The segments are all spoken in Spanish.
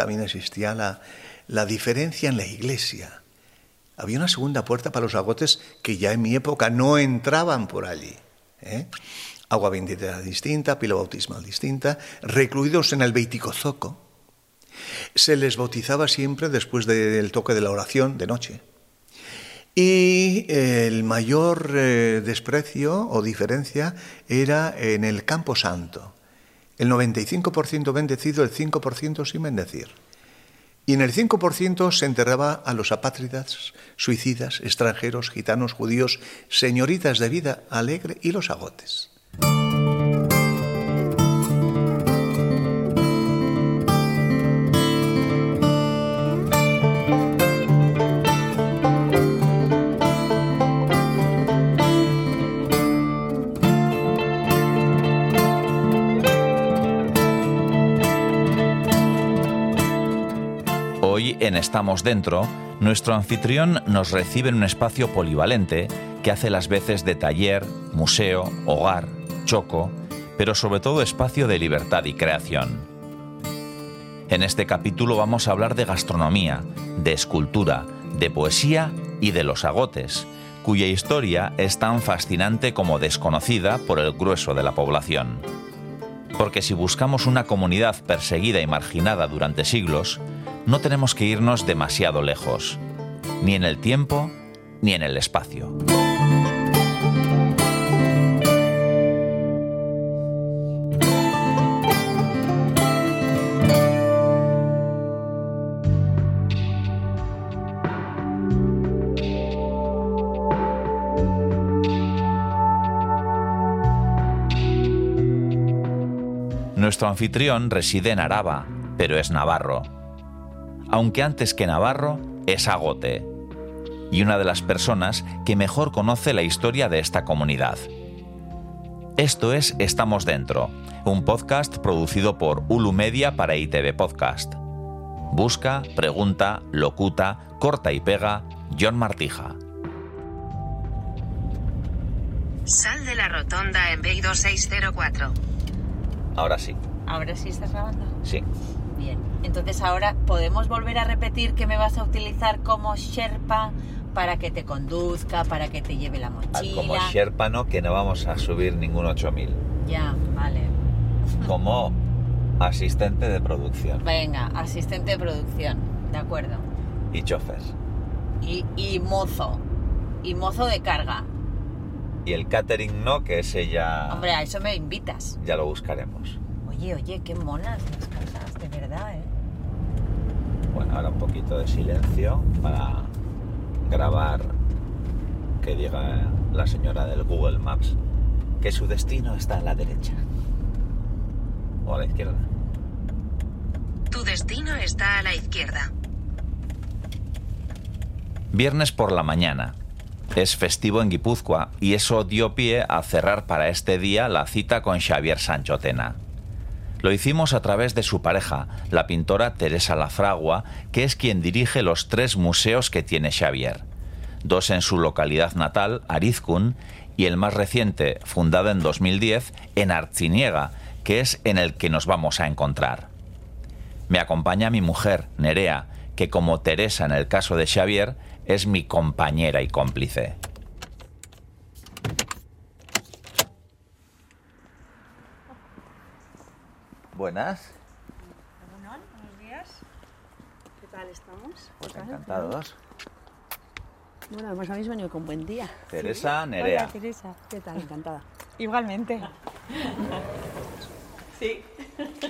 también existía la, la diferencia en la iglesia. Había una segunda puerta para los agotes que ya en mi época no entraban por allí. ¿eh? Agua bendita distinta, pila bautismal distinta, recluidos en el Beiticozoco. Se les bautizaba siempre después del toque de la oración de noche. Y el mayor eh, desprecio o diferencia era en el campo santo. El 95% bendecido, el 5% sin bendecir. Y en el 5% se enterraba a los apátridas, suicidas, extranjeros, gitanos, judíos, señoritas de vida alegre y los agotes. En Estamos Dentro, nuestro anfitrión nos recibe en un espacio polivalente que hace las veces de taller, museo, hogar, choco, pero sobre todo espacio de libertad y creación. En este capítulo vamos a hablar de gastronomía, de escultura, de poesía y de los agotes, cuya historia es tan fascinante como desconocida por el grueso de la población. Porque si buscamos una comunidad perseguida y marginada durante siglos, no tenemos que irnos demasiado lejos, ni en el tiempo ni en el espacio. Nuestro anfitrión reside en Araba, pero es navarro aunque antes que Navarro es Agote, y una de las personas que mejor conoce la historia de esta comunidad. Esto es Estamos Dentro, un podcast producido por Ulu Media para ITV Podcast. Busca, pregunta, locuta, corta y pega, John Martija. Sal de la rotonda en B2604. Ahora sí. ¿Ahora sí estás grabando? Sí. Bien. Entonces ahora podemos volver a repetir que me vas a utilizar como Sherpa para que te conduzca, para que te lleve la Ah, mochila. Como Sherpa no, que no vamos a subir ningún 8000. Ya, vale. Como asistente de producción Venga, asistente de producción, de acuerdo. y chofer. Y, y mozo. Y mozo de carga. Y el catering no, que ese ya, Hombre, a eso me invitas. ya lo buscaremos. Oye, oye, qué monas las casas, verdad, ¿eh? Bueno, ahora un poquito de silencio para grabar que diga la señora del Google Maps que su destino está a la derecha o a la izquierda. Tu destino está a la izquierda. Viernes por la mañana. Es festivo en Guipúzcoa y eso dio pie a cerrar para este día la cita con Xavier Sanchotena. Lo hicimos a través de su pareja, la pintora Teresa Lafragua, que es quien dirige los tres museos que tiene Xavier. Dos en su localidad natal, Arizcun, y el más reciente, fundado en 2010, en Artziniega, que es en el que nos vamos a encontrar. Me acompaña mi mujer, Nerea, que como Teresa en el caso de Xavier, es mi compañera y cómplice. Buenas, buenos días. ¿Qué tal estamos? pues encantados. Bueno, además habéis venido con buen día. Teresa, Nerea. Hola, Teresa. ¿Qué tal? Encantada. Igualmente. Sí.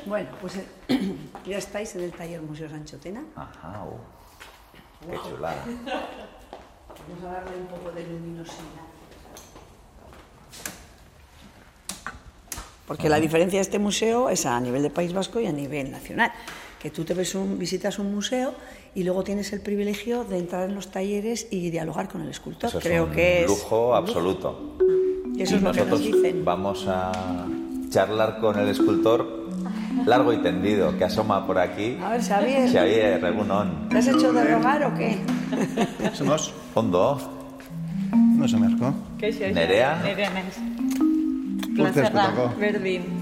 Bueno, pues eh, ya estáis en el taller Museo Sanchotena. Ajá, uh, qué chulada. Vamos a darle un poco de luminosidad. Porque la diferencia de este museo es a nivel de País Vasco y a nivel nacional. Que tú te ves un, visitas un museo y luego tienes el privilegio de entrar en los talleres y dialogar con el escultor. Eso es Creo un que es lujo absoluto. Y eso Y es lo que nos nosotros dicen. vamos a charlar con el escultor largo y tendido que asoma por aquí. A ver, Xavier, Xavier, Egunon. ¿te has hecho de rogar o qué? Somos, Ondo, no se me arcó. Kaixo, això. Nerea. Nerea Plazerra, berdin.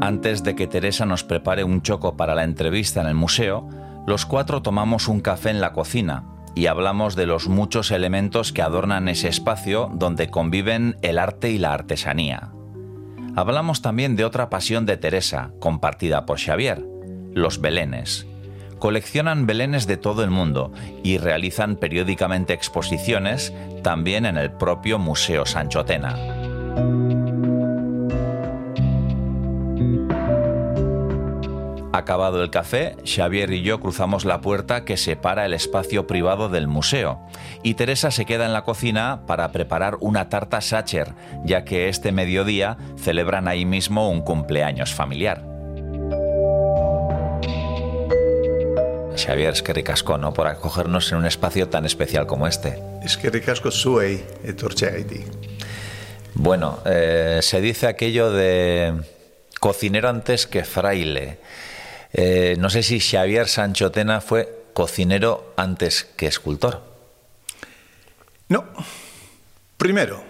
Antes de que Teresa nos prepare un choco para la entrevista en el museo, los cuatro tomamos un café en la cocina y hablamos de los muchos elementos que adornan ese espacio donde conviven el arte y la artesanía. Hablamos también de otra pasión de Teresa, compartida por Xavier, los belenes. Coleccionan belenes de todo el mundo y realizan periódicamente exposiciones también en el propio Museo Sanchotena. Acabado el café, Xavier y yo cruzamos la puerta que separa el espacio privado del museo y Teresa se queda en la cocina para preparar una tarta Sacher, ya que este mediodía celebran ahí mismo un cumpleaños familiar. Xavier, es que ricasco, ¿no? Por acogernos en un espacio tan especial como este. Es que ricasco suei e torceiti. Bueno, eh, se dice aquello de cocinero antes que fraile. Eh, no sé si Xavier Sanchotena fue cocinero antes que escultor. No. Primero,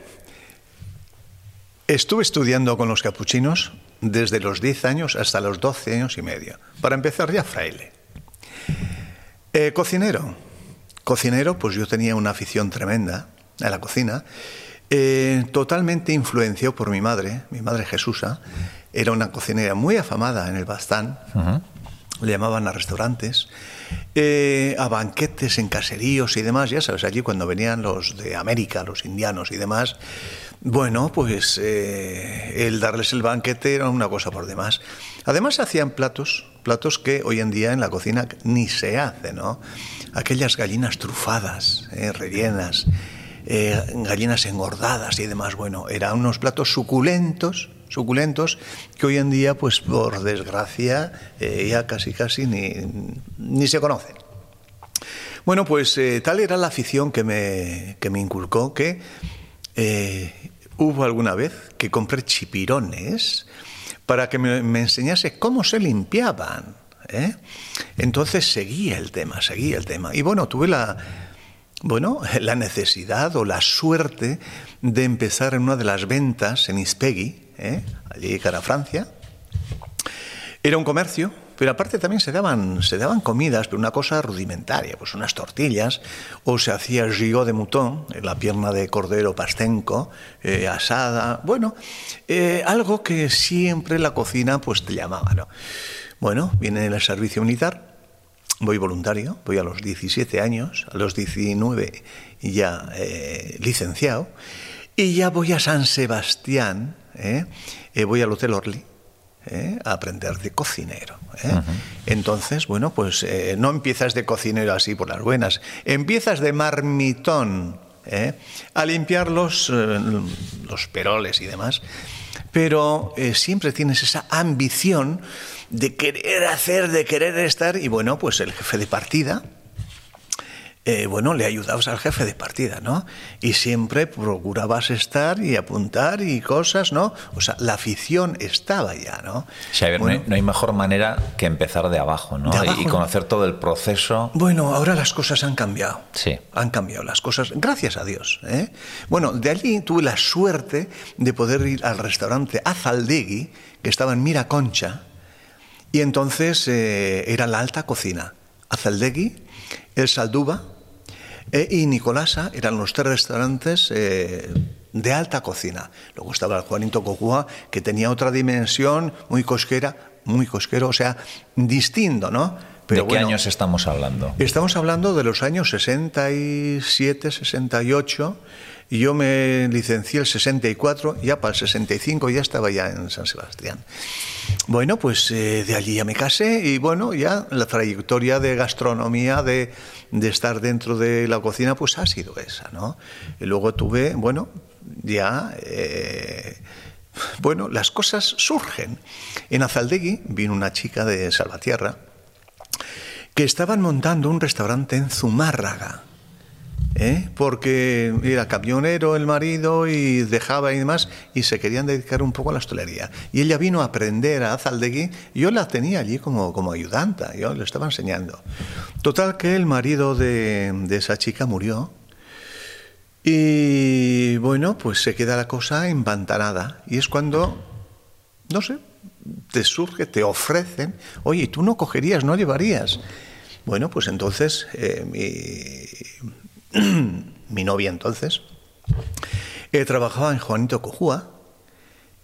estuve estudiando con los capuchinos desde los 10 años hasta los 12 años y medio. Para empezar ya fraile. Eh, cocinero. Cocinero, pues yo tenía una afición tremenda a la cocina, eh, totalmente influenciado por mi madre, mi madre Jesusa, era una cocinera muy afamada en el Bastán, le llamaban a restaurantes, eh, a banquetes en caseríos y demás, ya sabes, allí cuando venían los de América, los indianos y demás, bueno, pues el darles el banquete era una cosa por demás. Además hacían platos, platos que hoy en día en la cocina ni se hace, ¿no? Aquellas gallinas trufadas, eh, rellenas, gallinas engordadas y demás, bueno, eran unos platos suculentos, suculentos que hoy en día, pues por desgracia, eh, ya casi casi ni, ni se conocen. Bueno, pues eh, tal era la afición que me, que me inculcó que eh, hubo alguna vez que compré chipirones para que me, enseñase cómo se limpiaban. Entonces seguía el tema, seguía el tema. Y bueno, tuve la, bueno, la necesidad o la suerte de empezar en una de las ventas en Ispegui, ¿eh? allí cara a Francia. Era un comercio, pero aparte también se daban, se daban comidas, pero una cosa rudimentaria, pues unas tortillas, o se hacía gigot de mouton, la pierna de cordero pastenco, eh, asada, bueno, eh, algo que siempre la cocina pues te llamaba, ¿no? Bueno, viene el servicio militar, voy voluntario, voy a los 17 años, a los 19 ya licenciado, y ya voy a San Sebastián, ¿eh? Eh, voy al Hotel Orly. ¿Eh? a aprender de cocinero. Entonces, bueno, pues no empiezas de cocinero así por las buenas, empiezas de marmitón a limpiar los, los peroles y demás, pero siempre tienes esa ambición de querer hacer, de querer estar, y bueno, pues el jefe de partida, eh, bueno, le ayudabas al jefe de partida, ¿no? Y siempre procurabas estar y apuntar y cosas, ¿no? O sea, la afición estaba ya, ¿no? Xavier, no, hay, mejor manera que empezar de abajo, ¿no? y conocer todo el proceso. Bueno, ahora las cosas han cambiado. Sí. Han cambiado las cosas, gracias a Dios. ¿eh? Bueno, de allí tuve la suerte de poder ir al restaurante Azaldegui, que estaba en Miraconcha, y entonces eh, era la alta cocina. Azaldegui, el Salduba, e, y Nicolasa eran los tres restaurantes eh, de alta cocina. Luego estaba el Juanito Cocua, que tenía otra dimensión muy cosquera, muy cosquero, o sea, distinto, ¿no? Pero ¿De qué años estamos hablando? Estamos hablando de los años 67, 68. Y yo me licencié el 64, ya para el 65 ya estaba ya en San Sebastián. Bueno, pues eh, de allí ya me casé y bueno, ya la trayectoria de gastronomía, de, de estar dentro de la cocina, pues ha sido esa, ¿no? Y luego tuve, bueno, ya... Eh, bueno, las cosas surgen. En Azaldegui vino una chica de Salvatierra que estaban montando un restaurante en Zumárraga. ¿Eh? porque era camionero el marido y dejaba y demás, y se querían dedicar un poco a la hostelería. Y ella vino a aprender a Azaldegui, yo la tenía allí como, como ayudanta, yo le estaba enseñando. Total que el marido de, de esa chica murió, y bueno, pues se queda la cosa empantanada, y es cuando, no sé, te surge, te ofrecen, oye, tú no cogerías, no llevarías. Bueno, pues entonces eh, mi, novia entonces eh, trabajaba en Juanito Cojúa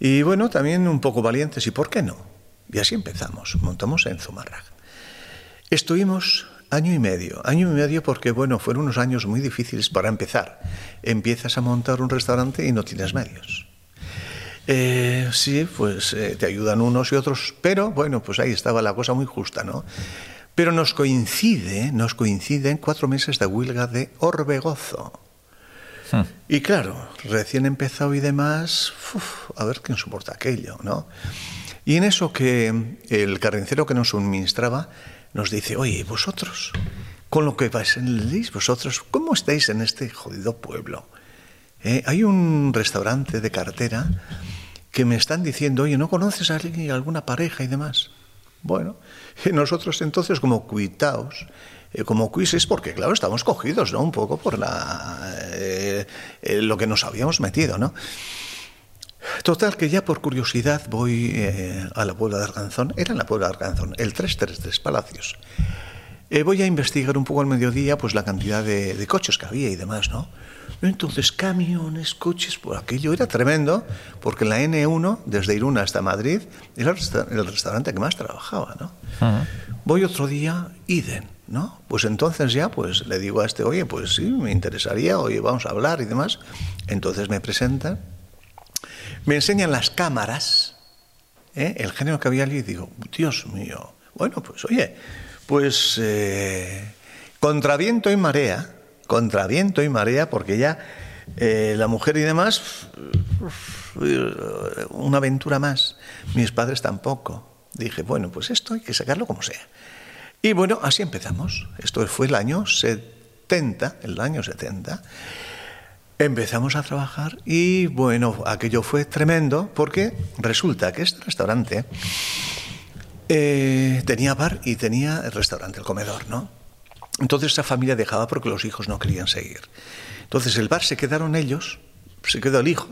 y bueno, también un poco valientes y ¿por qué no? Y así empezamos, montamos en Zumarraga. Estuvimos año y medio, año y medio porque bueno, fueron unos años muy difíciles para empezar. Empiezas a montar un restaurante y no tienes medios. Eh, sí, pues eh, te ayudan unos y otros, pero bueno, pues ahí estaba la cosa muy justa, ¿no? Pero nos coincide, nos coinciden cuatro meses de huelga de Orbegozo. Hmm. Y claro, recién empezado y demás, a ver quién soporta aquello, ¿no? Y en eso que el carnicero que nos suministraba nos dice, oye, vosotros, con lo que vais en el vosotros, ¿cómo estáis en este jodido pueblo? Eh, hay un restaurante de cartera que me están diciendo, oye, ¿no conoces a alguien, alguna pareja y demás? Bueno, nosotros entonces como cuitaos, eh, como cuises, porque claro, estamos cogidos, ¿no? Un poco por la, eh, eh, lo que nos habíamos metido, ¿no? Total, que ya por curiosidad voy a la Puebla de Arganzón, era en la Puebla de Arganzón, el 333 Palacios. voy a investigar un poco al mediodía pues la cantidad de, de coches que había y demás, ¿no? Entonces, camiones, coches, por aquello era tremendo, porque la N1, desde Irún hasta Madrid, era el restaurante que más trabajaba, ¿no? Voy otro día, Iden, ¿no? Pues entonces ya, pues le digo a este, oye, pues sí, me interesaría, oye, vamos a hablar y demás. Entonces me presentan, me enseñan las cámaras, ¿eh? el género que había allí, y digo, Dios mío, bueno, pues oye, pues eh, contra viento y marea, contra viento y marea, porque ya eh, la mujer y demás, una aventura más. Mis padres tampoco. Dije, bueno, pues esto hay que sacarlo como sea. Y bueno, así empezamos. Esto fue el año 70, el año 70. Empezamos a trabajar y bueno, aquello fue tremendo porque resulta que este restaurante eh, tenía bar y tenía el restaurante, el comedor, ¿no? Entonces esa familia dejaba porque los hijos no querían seguir. Entonces el bar se quedaron ellos, se quedó el hijo,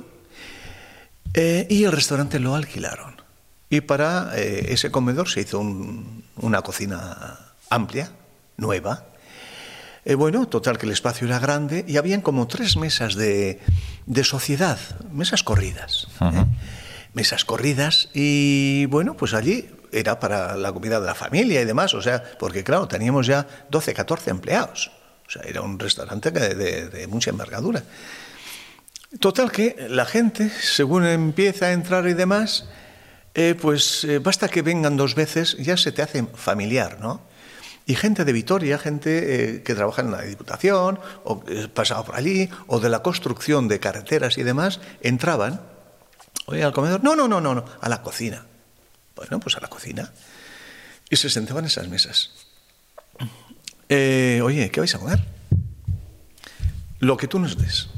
eh, y el restaurante lo alquilaron. Y para eh, ese comedor se hizo una cocina amplia, nueva. Eh, bueno, total que el espacio era grande y habían como tres mesas de, de sociedad, mesas corridas. Mesas corridas y bueno, pues allí era para la comida de la familia y demás, o sea, porque claro, teníamos ya 12, 14 empleados. O sea, era un restaurante de, mucha envergadura. Total que la gente, según empieza a entrar y demás, eh, pues eh, basta que vengan dos veces, ya se te hace familiar, ¿no? Y gente de Vitoria, gente eh, que trabaja en la Diputación, o pasaba por allí, o de la construcción de carreteras y demás, entraban, oye, al comedor, no, no, no, no, no, a la cocina. Bueno, pues a la cocina. Y se sentaban en esas mesas. Eh, oye, ¿qué vais a comer? Lo que tú nos des.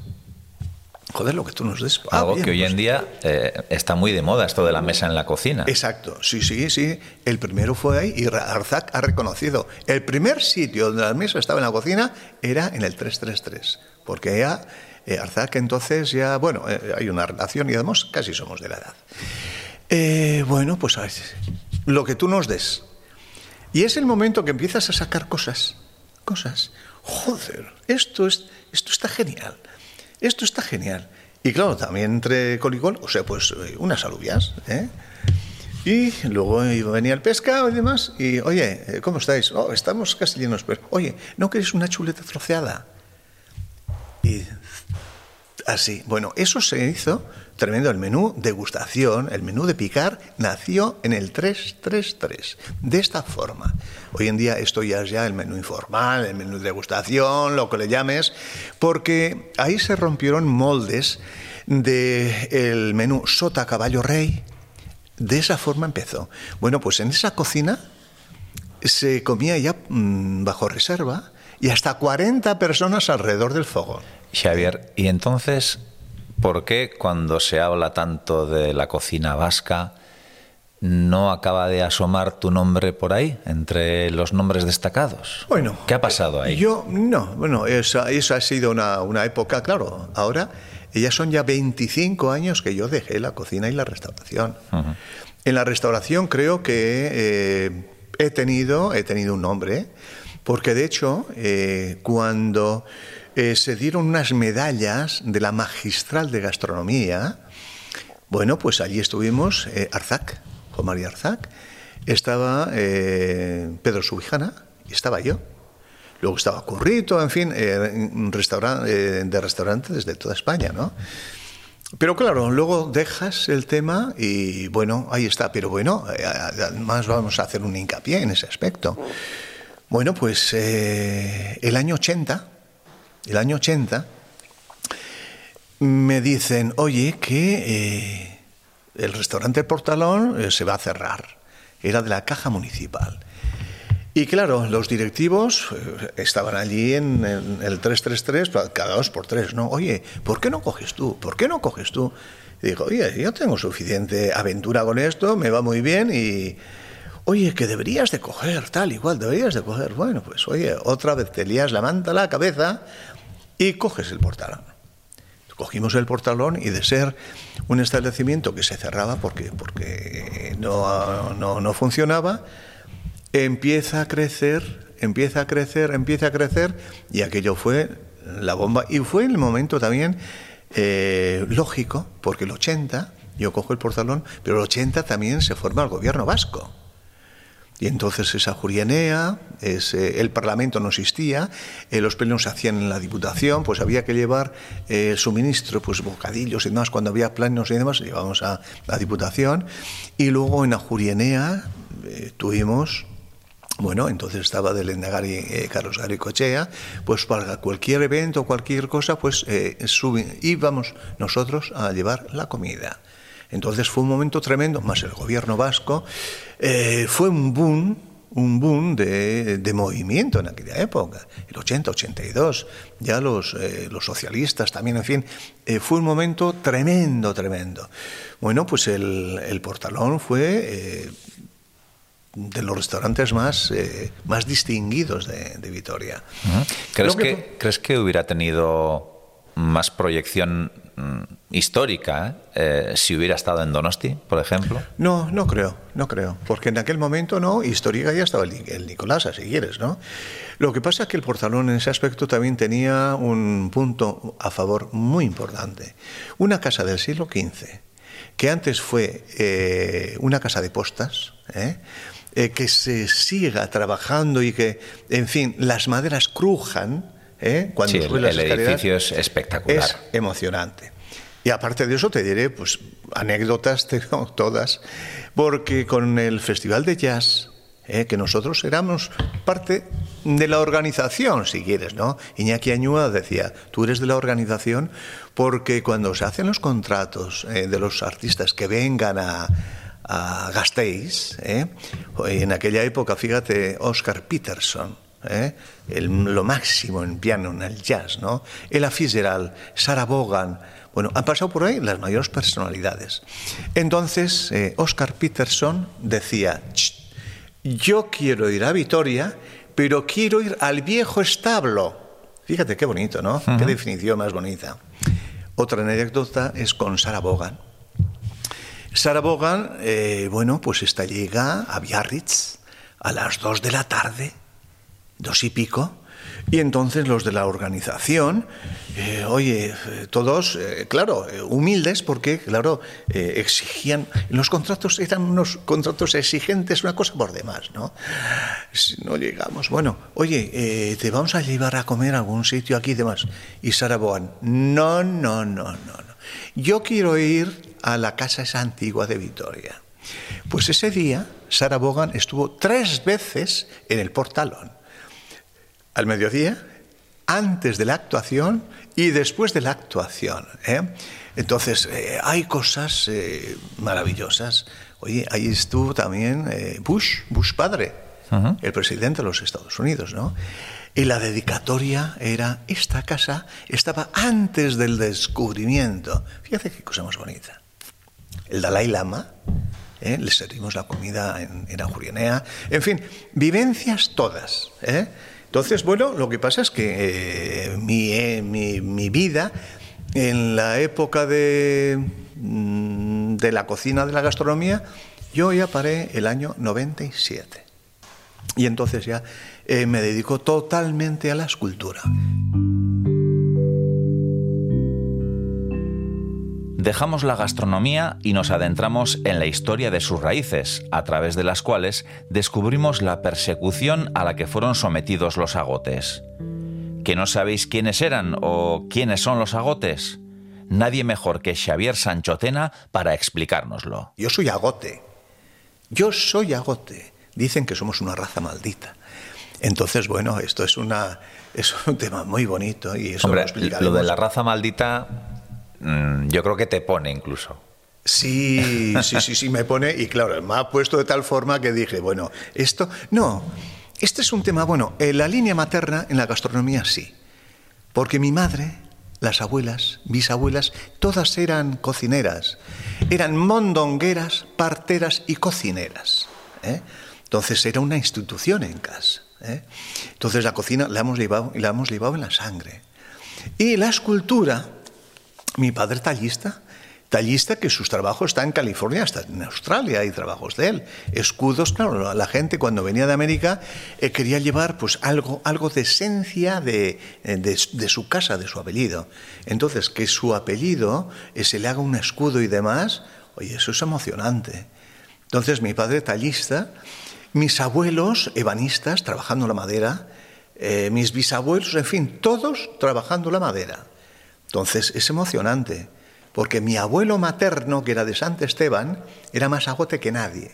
Joder, lo que tú nos des. Ah, Algo que hoy en pues día eh, está muy de moda, esto de la mesa en la cocina. Exacto, sí, sí, sí. El primero fue ahí y Arzac ha reconocido. El primer sitio donde la mesa estaba en la cocina era en el 333. Porque ya, eh, Arzac entonces ya, bueno, hay una relación y además casi somos de la edad. Eh, bueno, pues lo que tú nos des. Y es el momento que empiezas a sacar cosas, cosas. Joder, esto, es, esto está genial, esto está genial. Y claro, también entre colicol, o sea, pues eh, unas alubias, ¿eh? Y luego venía el pescado y demás. Y, oye, eh, ¿cómo estáis? Oh, estamos casi llenos. Oye, ¿no queréis una chuleta troceada? Y así. Bueno, eso se hizo tremendo. El menú degustación, el menú de picar, nació en el 333. De esta forma. Hoy en día esto ya es ya el menú informal, el menú de degustación, lo que le llames, porque ahí se rompieron moldes del menú sota caballo rey. De esa forma empezó. Bueno, pues en esa cocina se comía ya mm, bajo reserva y hasta 40 personas alrededor del fogón. Xavier, y entonces ¿Por qué cuando se habla tanto de la cocina vasca no acaba de asomar tu nombre por ahí, entre los nombres destacados? Bueno. ¿Qué ha pasado ahí? Yo, no, bueno, eso, ha sido una, época, claro. Ahora ya son ya 25 años que yo dejé la cocina y la restauración. En la restauración creo que eh, he, tenido, he tenido un nombre, porque de hecho, eh, cuando eh, se dieron unas medallas de la magistral de gastronomía, bueno, pues allí estuvimos Arzac, Juan María Arzac, estaba Pedro Subijana y estaba yo. Luego estaba Currito, en fin, eh, eh, de restaurantes de toda España, ¿no? Pero claro, luego dejas el tema y bueno, ahí está. Pero bueno, eh, además vamos a hacer un hincapié en ese aspecto. Bueno, pues el año 80, el año 80, me dicen, oye, que el restaurante Portalón se va a cerrar. Era de la caja municipal. Y claro, los directivos eh, estaban allí en, el 333, cada dos por tres, ¿no? Oye, ¿por qué no coges tú? ¿Por qué no coges tú? Y digo, oye, yo tengo suficiente aventura con esto, me va muy bien y... Oye, que deberías de coger, tal, igual, deberías de coger. Bueno, pues oye, otra vez te lías la manta a la cabeza y coges el portalón. Cogimos el portalón y de ser un establecimiento que se cerraba porque, porque no, no, no funcionaba, empieza a crecer, empieza a crecer, empieza a crecer, y aquello fue la bomba. Y fue el momento también eh, lógico, porque el 80, yo cojo el portalón, pero el 80 también se forma el gobierno vasco. Y entonces esa jurianea, ese, el Parlamento no existía, eh, los plenos se hacían en la Diputación, pues había que llevar eh, suministro, pues bocadillos y demás, cuando había planos y demás, llevábamos a la Diputación. Y luego en la jurianea tuvimos bueno, entonces estaba del Endagari eh, Carlos Gary Cochea, pues para cualquier evento, cualquier cosa, pues eh, íbamos nosotros a llevar la comida. Entonces fue un momento tremendo, más el gobierno vasco, eh, fue un boom, un boom de, movimiento en aquella época, el 80-82, ya los, los socialistas también, en fin, fue un momento tremendo, tremendo. Bueno, pues el, el portalón fue de los restaurantes más, eh, más distinguidos de, Vitoria. ¿Crees que, ¿Crees que hubiera tenido más proyección mm, histórica eh, si hubiera estado en Donosti, por ejemplo? No, no creo, no creo, porque en aquel momento no, histórica ya estaba el, el Nicolás, si quieres, ¿no? Lo que pasa es que el Portalón en ese aspecto también tenía un punto a favor muy importante. Una casa del siglo XV, que antes fue eh, una casa de postas. Eh, que se siga trabajando y que, en fin, las maderas crujan ¿eh? cuando sí, el, el edificio es espectacular. Es emocionante. Y aparte de eso te diré, pues, anécdotas tengo todas, porque con el Festival de Jazz, ¿eh? que nosotros éramos parte de la organización, si quieres, ¿no? Iñaki Añúa decía, tú eres de la organización porque cuando se hacen los contratos eh, de los artistas que vengan a, a Gasteiz. ¿eh? En aquella época, fíjate, Oscar Peterson, ¿eh? lo máximo en piano, en el jazz, ¿no? Ella Fitzgerald, Sarah Vaughan, bueno, han pasado por ahí las mayores personalidades. Entonces, eh, Oscar Peterson decía, yo quiero ir a Vitoria, pero quiero ir al viejo establo. Fíjate qué bonito, ¿no? Qué definición más bonita. Otra anécdota es con Sarah Vaughan. Sara Bogan, eh, bueno, pues esta llega a Biarritz a las dos de la tarde, dos y pico, y entonces los de la organización, eh, oye, todos, eh, claro, humildes porque, claro, exigían, los contratos eran unos contratos exigentes, una cosa por demás, ¿no? Si no llegamos, bueno, oye, te vamos a llevar a comer a algún sitio aquí y demás. Y Sara Bogan, no, no, no, no, no. Yo quiero ir a la casa esa antigua de Vitoria. Pues ese día Sara Bogan estuvo tres veces en el portalón. Al mediodía, antes de la actuación y después de la actuación. ¿eh? Entonces, eh, hay cosas eh, maravillosas. Oye, ahí estuvo también Bush, Bush padre, el presidente de los Estados Unidos, ¿no? Y la dedicatoria era, esta casa estaba antes del descubrimiento. Fíjate qué cosa más bonita el Dalai Lama, ¿eh? le servimos la comida en, en en fin, vivencias todas. ¿eh? Entonces, bueno, lo que pasa es que eh, mi, mi, vida en la época de, mm, de la cocina de la gastronomía, yo ya paré el año 97. Y entonces ya eh, me dedico totalmente a la escultura. Dejamos la gastronomía y nos adentramos en la historia de sus raíces, a través de las cuales descubrimos la persecución a la que fueron sometidos los agotes. ¿Que no sabéis quiénes eran o quiénes son los agotes? Nadie mejor que Xavier Sanchotena para explicárnoslo. Yo soy agote. Yo soy agote. Dicen que somos una raza maldita. Entonces, bueno, esto es, una, es un tema muy bonito y eso Hombre, lo lo de la raza maldita, mm, yo creo que te pone incluso. Sí, sí, sí, sí, me pone, y claro, me ha puesto de tal forma que dije, bueno, esto, no, este es un tema, bueno, en la línea materna, en la gastronomía sí, porque mi madre, las abuelas, bisabuelas, todas eran cocineras, eran mondongueras, parteras y cocineras. ¿eh? Entonces era una institución en casa. ¿eh? Entonces la cocina la hemos llevado la hemos llevado en la sangre. Y la escultura, mi padre tallista, tallista que sus trabajos están en California, hasta en Australia hay trabajos de él. Escudos, claro, la gente cuando venía de América eh, quería llevar pues algo, algo de esencia de, eh, de, de, su casa, de su apellido. Entonces, que su apellido eh, se le haga un escudo y demás, oye, eso es emocionante. Entonces, mi padre tallista, mis abuelos ebanistas trabajando la madera, mis bisabuelos, en fin, todos trabajando la madera. Entonces, es emocionante porque mi abuelo materno, que era de Sant Esteban, era más agote que nadie.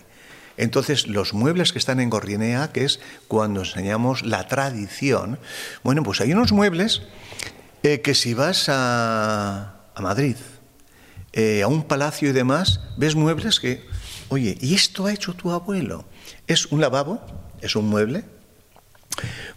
Entonces, los muebles que están en Gorrinea, que es cuando enseñamos la tradición, bueno, pues hay unos muebles eh, que si vas a, a Madrid, eh, a un palacio y demás, ves muebles que, oye, ¿y esto ha hecho tu abuelo? Es un lavabo, es un mueble,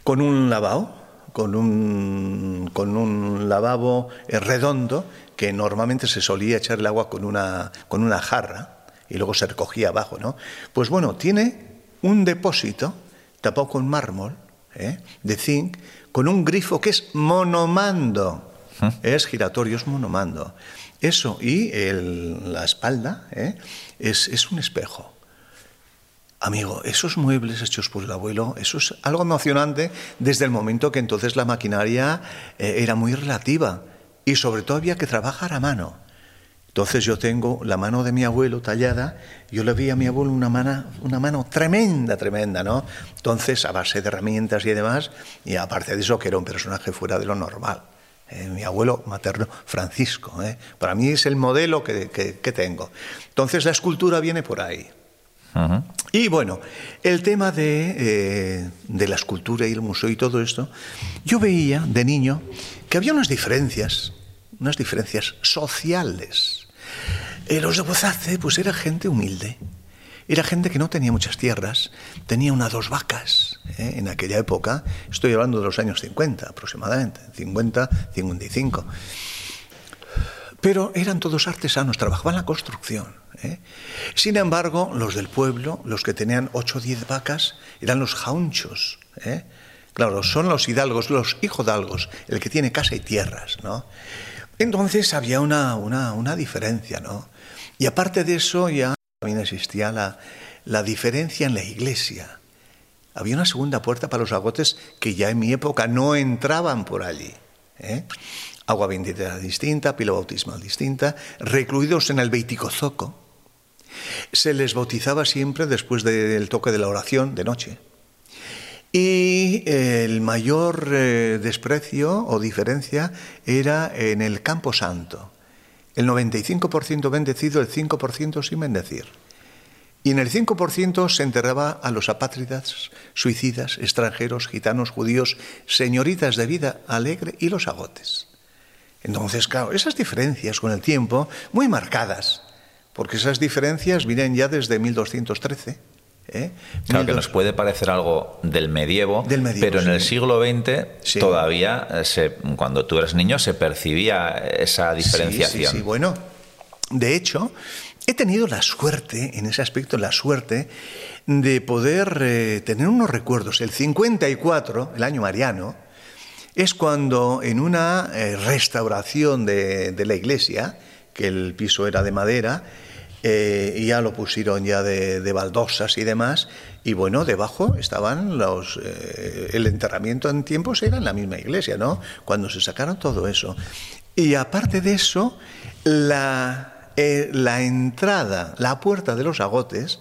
con un lavabo, con un, con un lavabo eh, redondo, que normalmente se solía echar el agua con una, con una jarra y luego se recogía abajo, ¿no? Pues bueno, tiene un depósito tapado con mármol, ¿eh? de zinc, con un grifo que es monomando, ¿Eh? es giratorio, es monomando. Eso y el, la espalda ¿eh? es, es un espejo. Amigo, esos muebles hechos por el abuelo, eso es algo emocionante desde el momento que entonces la maquinaria eh, era muy relativa y sobre todo había que trabajar a mano. Entonces yo tengo la mano de mi abuelo tallada, yo le vi a mi abuelo una mano, una mano tremenda, tremenda, ¿no? Entonces, a base de herramientas y demás, y aparte de eso, que era un personaje fuera de lo normal. Eh, mi abuelo materno, Francisco. ¿eh? Para mí es el modelo que, que, que, tengo. Entonces la escultura viene por ahí. Y bueno, el tema de, eh, de la escultura y el museo y todo esto, yo veía de niño que había unas diferencias, unas diferencias sociales. Eh, los de Bozace, pues era gente humilde. Era gente que no tenía muchas tierras, tenía una dos vacas ¿eh? en aquella época, estoy hablando de los años 50 aproximadamente, 50, 55. Pero eran todos artesanos, trabajaban la construcción. ¿eh? Sin embargo, los del pueblo, los que tenían 8 o 10 vacas, eran los jaunchos. ¿eh? Claro, son los hidalgos, los hijodalgos, el que tiene casa y tierras. ¿no? Entonces había una, una, una diferencia. ¿no? Y aparte de eso, ya también existía la, la, diferencia en la iglesia. Había una segunda puerta para los agotes que ya en mi época no entraban por allí. ¿eh? Agua bendita distinta, pila bautismal distinta, recluidos en el Beiticozoco. Se les bautizaba siempre después del toque de la oración de noche. Y el mayor eh, desprecio o diferencia era en el Campo Santo el 95% bendecido, el 5% sin bendecir. Y en el 5% se enterraba a los apátridas, suicidas, extranjeros, gitanos, judíos, señoritas de vida alegre y los agotes. Entonces, claro, esas diferencias con el tiempo, muy marcadas, porque esas diferencias vienen ya desde 1213. ¿eh? Claro, que nos puede parecer algo del medievo, del medievo pero en el siglo XX sí. todavía, se, cuando tú eres niño, se percibía esa diferenciación. Sí, sí, bueno, de hecho, he tenido la suerte, en ese aspecto, la suerte de poder eh, tener unos recuerdos. El 54, el año mariano, es cuando en una eh, restauración de, de la iglesia, que el piso era de madera, eh, y ya lo pusieron ya de, baldosas y demás, y bueno, debajo estaban los... Eh, el enterramiento en tiempos era en la misma iglesia, ¿no? Cuando se sacaron todo eso. Y aparte de eso, la, la entrada, la puerta de los agotes,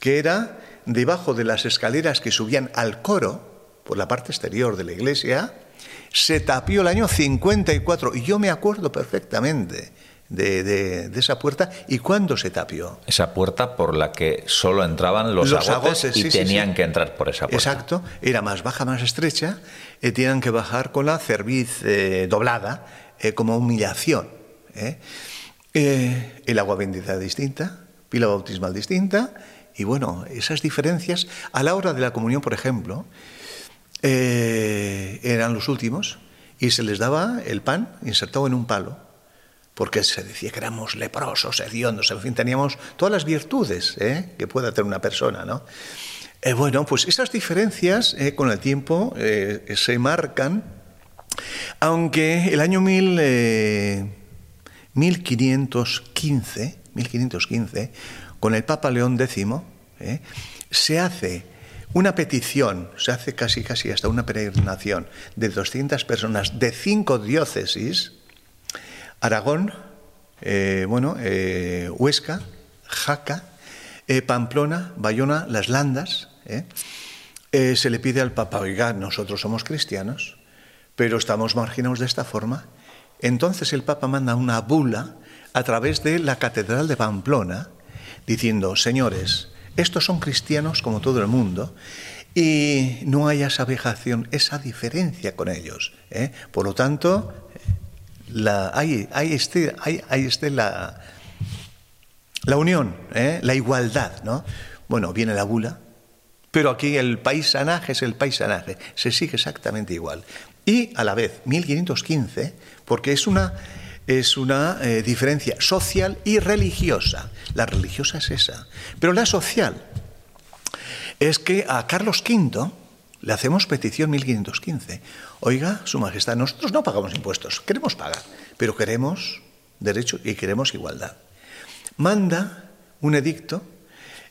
que era debajo de las escaleras que subían al coro, por la parte exterior de la iglesia, se tapió el año 54, y yo me acuerdo perfectamente de, de, de, esa puerta y cuándo se tapió. Esa puerta por la que solo entraban los, los agotes, agotes, y sí, tenían sí, que entrar por esa puerta. Exacto, era más baja, más estrecha, eh, tenían que bajar con la cerviz eh, doblada eh, como humillación. el agua bendita distinta, pila bautismal distinta, y bueno, esas diferencias a la hora de la comunión, por ejemplo, los últimos y se les daba el pan insertado en un palo porque se decía que éramos leprosos, hediondos, en fin, teníamos todas las virtudes ¿eh? que pueda tener una persona, ¿no? Eh, bueno, pues esas diferencias eh, con el tiempo se marcan, aunque el año mil, 1515, 1515, con el Papa León X, se hace una petición, se hace casi casi hasta una peregrinación de 200 personas de cinco diócesis, Aragón, eh, bueno, eh, Huesca, Jaca, eh, Pamplona, Bayona, Las Landas. se le pide al Papa, oiga, nosotros somos cristianos, pero estamos marginados de esta forma. Entonces el Papa manda una bula a través de la Catedral de Pamplona, diciendo, señores, estos son cristianos como todo el mundo, y no hay esa vejación, esa diferencia con ellos. ¿eh? Por lo tanto, la, hay, la, la unión, ¿eh? la igualdad, ¿no? Bueno, viene la bula, pero aquí el paisanaje es el paisanaje, se sigue exactamente igual. Y a la vez, 1515, porque es una, es una eh, diferencia social y religiosa. La religiosa es esa, pero la social es que a Carlos V le hacemos petición 1515 Oiga, Su Majestad, nosotros no pagamos impuestos, queremos pagar, pero queremos derecho y queremos igualdad. Manda un edicto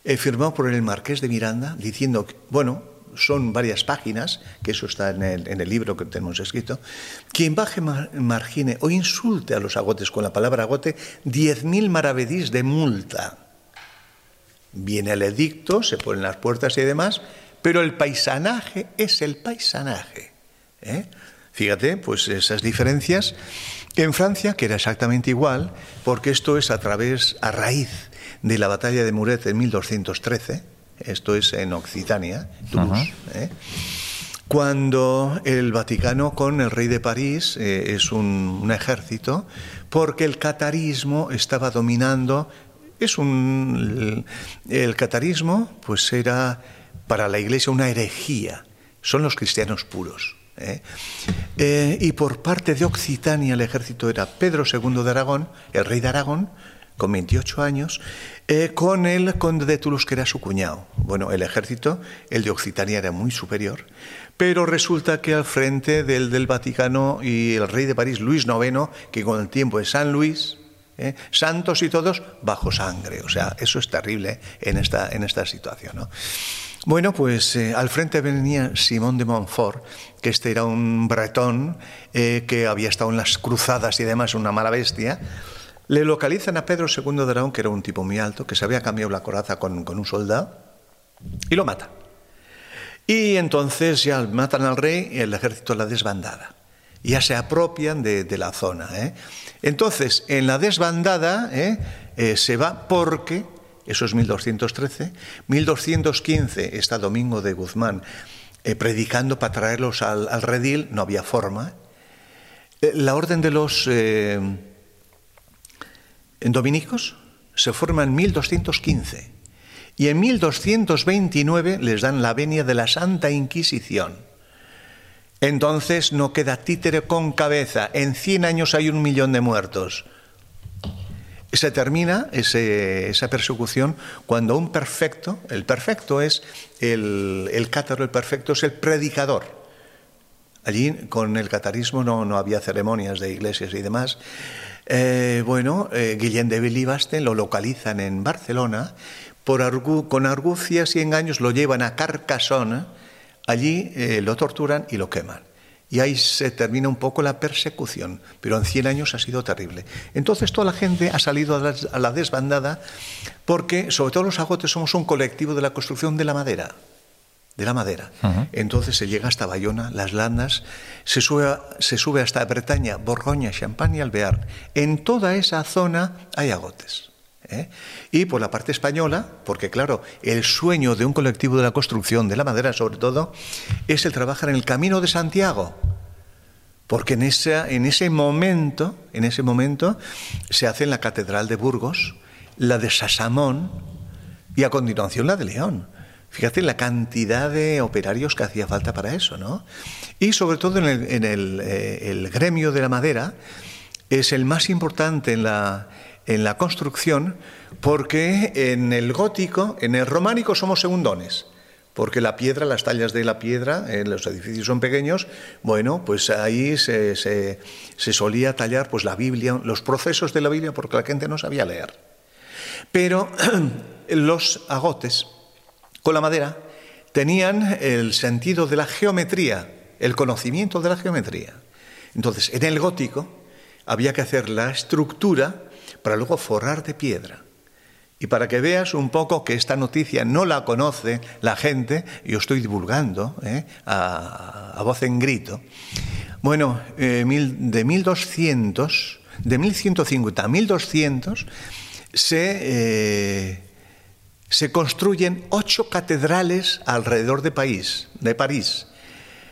eh, firmado por el Marqués de Miranda diciendo, que, bueno, son varias páginas, que eso está en el, libro que tenemos escrito, quien baje, margine o insulte a los agotes con la palabra agote, 10.000 maravedís de multa. Viene el edicto, se ponen las puertas y demás, pero el paisanaje es el paisanaje. ¿Eh? Fíjate, pues esas diferencias. En Francia, que era exactamente igual, porque esto es a través, a raíz de la batalla de Muret en 1213, esto es en Occitania, Toulouse, ¿eh? cuando el Vaticano con el rey de París eh, es un, un, ejército, porque el catarismo estaba dominando, es un, el, el catarismo pues era para la iglesia una herejía, son los cristianos puros. ¿eh? Eh, y por parte de Occitania el ejército era Pedro II de Aragón, el rey de Aragón, con 28 años, eh, con el conde de Toulouse, que era su cuñado. Bueno, el ejército, el de Occitania, era muy superior, pero resulta que al frente del, del Vaticano y el rey de París, Luis IX, que con el tiempo es San Luis, ¿eh? santos y todos bajo sangre. O sea, eso es terrible en esta, en esta situación. ¿no? Bueno, pues eh, al frente venía Simón de Montfort, que este era un bretón eh, que había estado en las cruzadas y demás, una mala bestia. Le localizan a Pedro II de Aragón, que era un tipo muy alto, que se había cambiado la coraza con, un soldado, y lo mata. Y entonces ya matan al rey y el ejército la desbandada. Ya se apropian de, la zona. ¿eh? Entonces, en la desbandada ¿eh? Eh, se va porque eso es 1213. 1215 está Domingo de Guzmán predicando para traerlos al, redil, no había forma. La orden de los eh, dominicos se forma en 1215 y en 1229 les dan la venia de la Santa Inquisición. Entonces no queda títere con cabeza. En 100 años hay un millón de muertos se termina esa persecución cuando un perfecto, el perfecto es el, cátaro, el perfecto es el predicador. Allí con el catarismo no había ceremonias de iglesias y demás. Eh, bueno, eh, Guillén de Bilibaste lo localizan en Barcelona, por con argucias y engaños lo llevan a Carcassonne, allí eh, lo torturan y lo queman. Y ahí se termina un poco la persecución, pero en 100 años ha sido terrible. Entonces toda la gente ha salido a la, a la desbandada porque, sobre todo los agotes, somos un colectivo de la construcción de la madera de la madera. Entonces se llega hasta Bayona, las Landas, se sube, a- se sube hasta Bretaña, Borgoña, Champaña y Alvear. En toda esa zona hay agotes. ¿eh? Y por la parte española, porque claro, el sueño de un colectivo de la construcción de la madera, sobre todo, es el trabajar en el Camino de Santiago. Porque en, esa, en ese momento, en ese momento, se hace en la Catedral de Burgos, la de Sasamón y a continuación la de León. Fíjate la cantidad de operarios que hacía falta para eso, ¿no? Y sobre todo en el, eh, gremio de la madera es el más importante en la, construcción porque en el gótico, en el románico somos segundones porque la piedra, las tallas de la piedra, eh, los edificios son pequeños, bueno, pues ahí se- se solía tallar pues la Biblia, los procesos de la Biblia, porque la gente no sabía leer. Pero los agotes con la madera tenían el sentido de la geometría, el conocimiento de la geometría. Entonces, en el gótico había que hacer la estructura para luego forrar de piedra. Y para que veas un poco que esta noticia no la conoce la gente, yo estoy divulgando ¿eh? a, voz en grito. Bueno, eh, mil- de 1200, de 1150 a 1200, se, eh, se construyen ocho catedrales alrededor de, París, de París.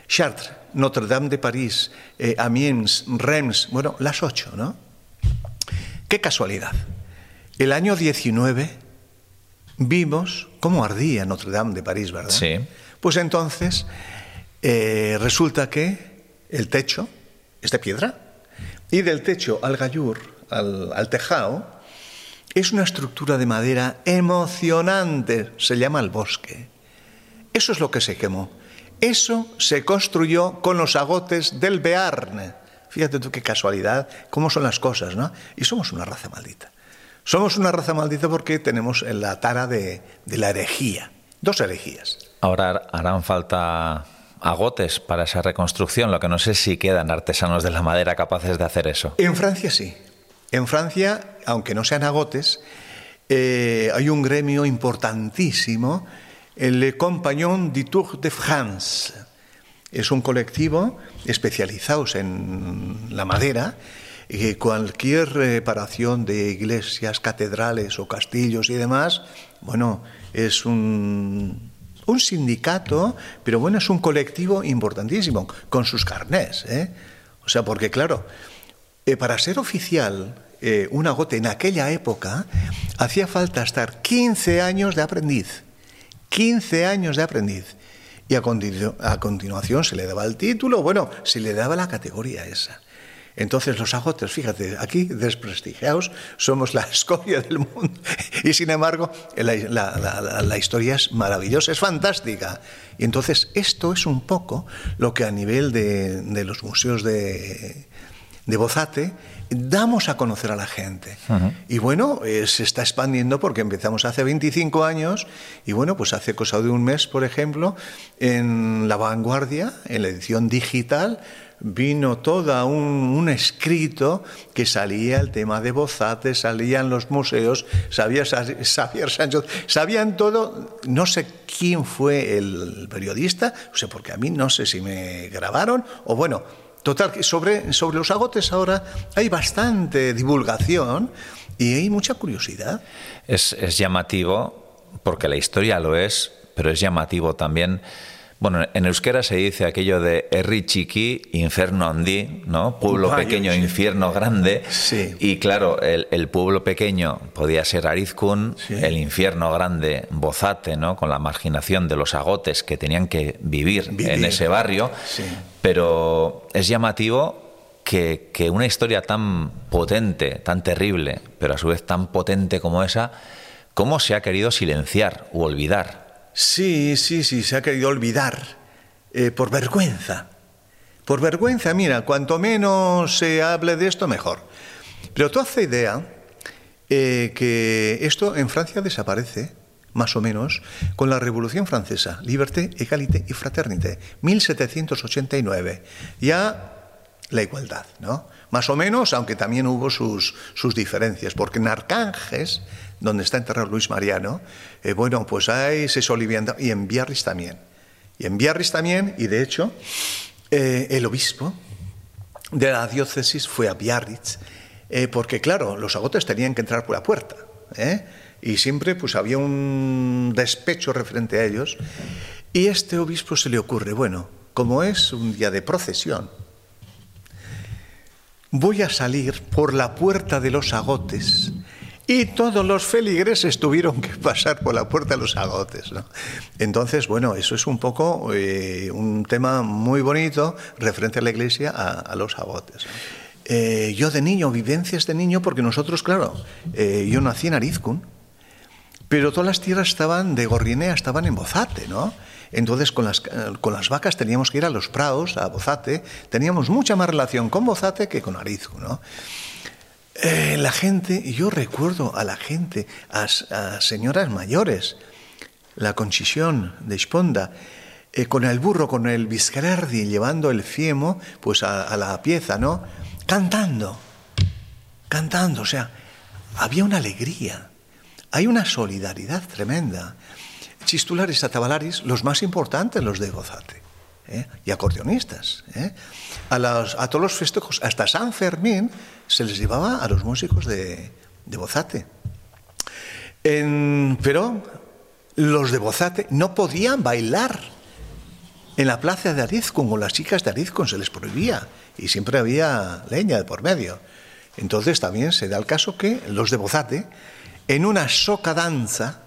Chartres, Notre Dame de París, eh, Amiens, Reims, bueno, las ocho, ¿no? Qué casualidad. El año 19 vimos cómo ardía Notre Dame de París, ¿verdad? Sí. Pues entonces eh, resulta que el techo es de piedra y del techo al gallur, al, al tejado, es una estructura de madera emocionante, se llama el bosque. Eso es lo que se quemó. Eso se construyó con los agotes del Bearne. Fíjate tú qué casualidad, cómo son las cosas, ¿no? Y somos una raza maldita. Somos una raza maldita porque tenemos en la tara de, de la herejía. Dos herejías. Ahora harán falta agotes para esa reconstrucción, lo que no sé si quedan artesanos de la madera capaces de hacer eso. En Francia sí. En Francia, aunque no sean agotes, eh, hay un gremio importantísimo, el Compagnon du Tour de France. Es un colectivo especializados en la madera y cualquier reparación de iglesias, catedrales o castillos y demás, bueno, es un, un sindicato, pero bueno, es un colectivo importantísimo, con sus carnés. ¿eh? O sea, porque claro, eh, para ser oficial, eh, un agote en aquella época, hacía falta estar 15 años de aprendiz. 15 años de aprendiz. Y a, continu a continuación se le daba el título, bueno, se le daba la categoría esa. Entonces los agotes, fíjate, aquí desprestigiados, somos la escoria del mundo. Y sin embargo, la, la, la, la, historia es maravillosa, es fantástica. Y entonces esto es un poco lo que a nivel de, de los museos de, de Bozate damos a conocer a la gente. Uh -huh. Y bueno, eh, se está expandiendo porque empezamos hace 25 años y bueno, pues hace cosa de un mes, por ejemplo, en La Vanguardia, en la edición digital, vino todo un, un, escrito que salía el tema de Bozate, salían los museos, sabía Xavier Sancho, sabían todo, no sé quién fue el periodista, o sea, porque a mí no sé si me grabaron, o bueno, total, sobre, sobre los agotes ahora hay bastante divulgación y hay mucha curiosidad. Es, es llamativo, porque la historia lo es, pero es llamativo también bueno, en euskera se dice aquello de Herri chiqui, inferno andi, ¿no? Pueblo pequeño, sí. infierno grande. Sí. Y claro, el, el, pueblo pequeño podía ser Arizkun, sí. el infierno grande Bozate, ¿no? Con la marginación de los agotes que tenían que vivir, vivir. en ese barrio. Pero es llamativo que, que una historia tan potente, tan terrible, pero a su vez tan potente como esa, ¿cómo se ha querido silenciar u olvidar? Sí, sí, sí, se ha querido olvidar eh, por vergüenza. Por vergüenza, mira, cuanto menos se hable de esto, mejor. Pero tú hace idea eh, que esto en Francia desaparece, más o menos, con la Revolución Francesa, Liberté, Égalité y Fraternité, 1789. Ya la igualdad, ¿no? Más o menos, aunque también hubo sus, sus diferencias, porque en Arcánges, donde está enterrado Luis Mariano, eh, bueno, pues hay se solivianta, y en Biarritz también. Y en Biarritz también, y de hecho, eh, el obispo de la diócesis fue a Biarritz, eh, porque claro, los agotes tenían que entrar por la puerta, y siempre pues había un despecho referente a ellos, y este obispo se le ocurre, bueno, como es un día de procesión, voy a salir por la puerta de los agotes y todos los feligreses tuvieron que pasar por la puerta de los agotes. ¿no? Entonces, bueno, eso es un poco eh, un tema muy bonito referente a la iglesia a, los agotes. Eh, yo de niño, vivencias de niño, porque nosotros, claro, eh, yo nací en Arizcun, pero todas las tierras estaban de Gorrinea, estaban en Bozate, ¿no? Entonces con las, con las vacas teníamos que ir a los prados, a Bozate, teníamos mucha más relación con Bozate que con Arizcun, ¿no? Eh, la gente, yo recuerdo a la gente, a, señoras mayores, la concisión de Esponda, eh, con el burro, con el Viscarardi, llevando el fiemo pues a, la pieza, ¿no? Cantando, cantando, o sea, había una alegría, hay una solidaridad tremenda. Chistulares atabalaris, los más importantes, los de Gozate, ¿eh? y acordeonistas. A, a todos los festejos, hasta San Fermín, se les llevaba a los músicos de, Bozate. pero los de Bozate no podían bailar en la plaza de Arizcun o las chicas de Arizcun se les prohibía y siempre había leña de por medio. Entonces también se da el caso que los de Bozate, en una soca danza,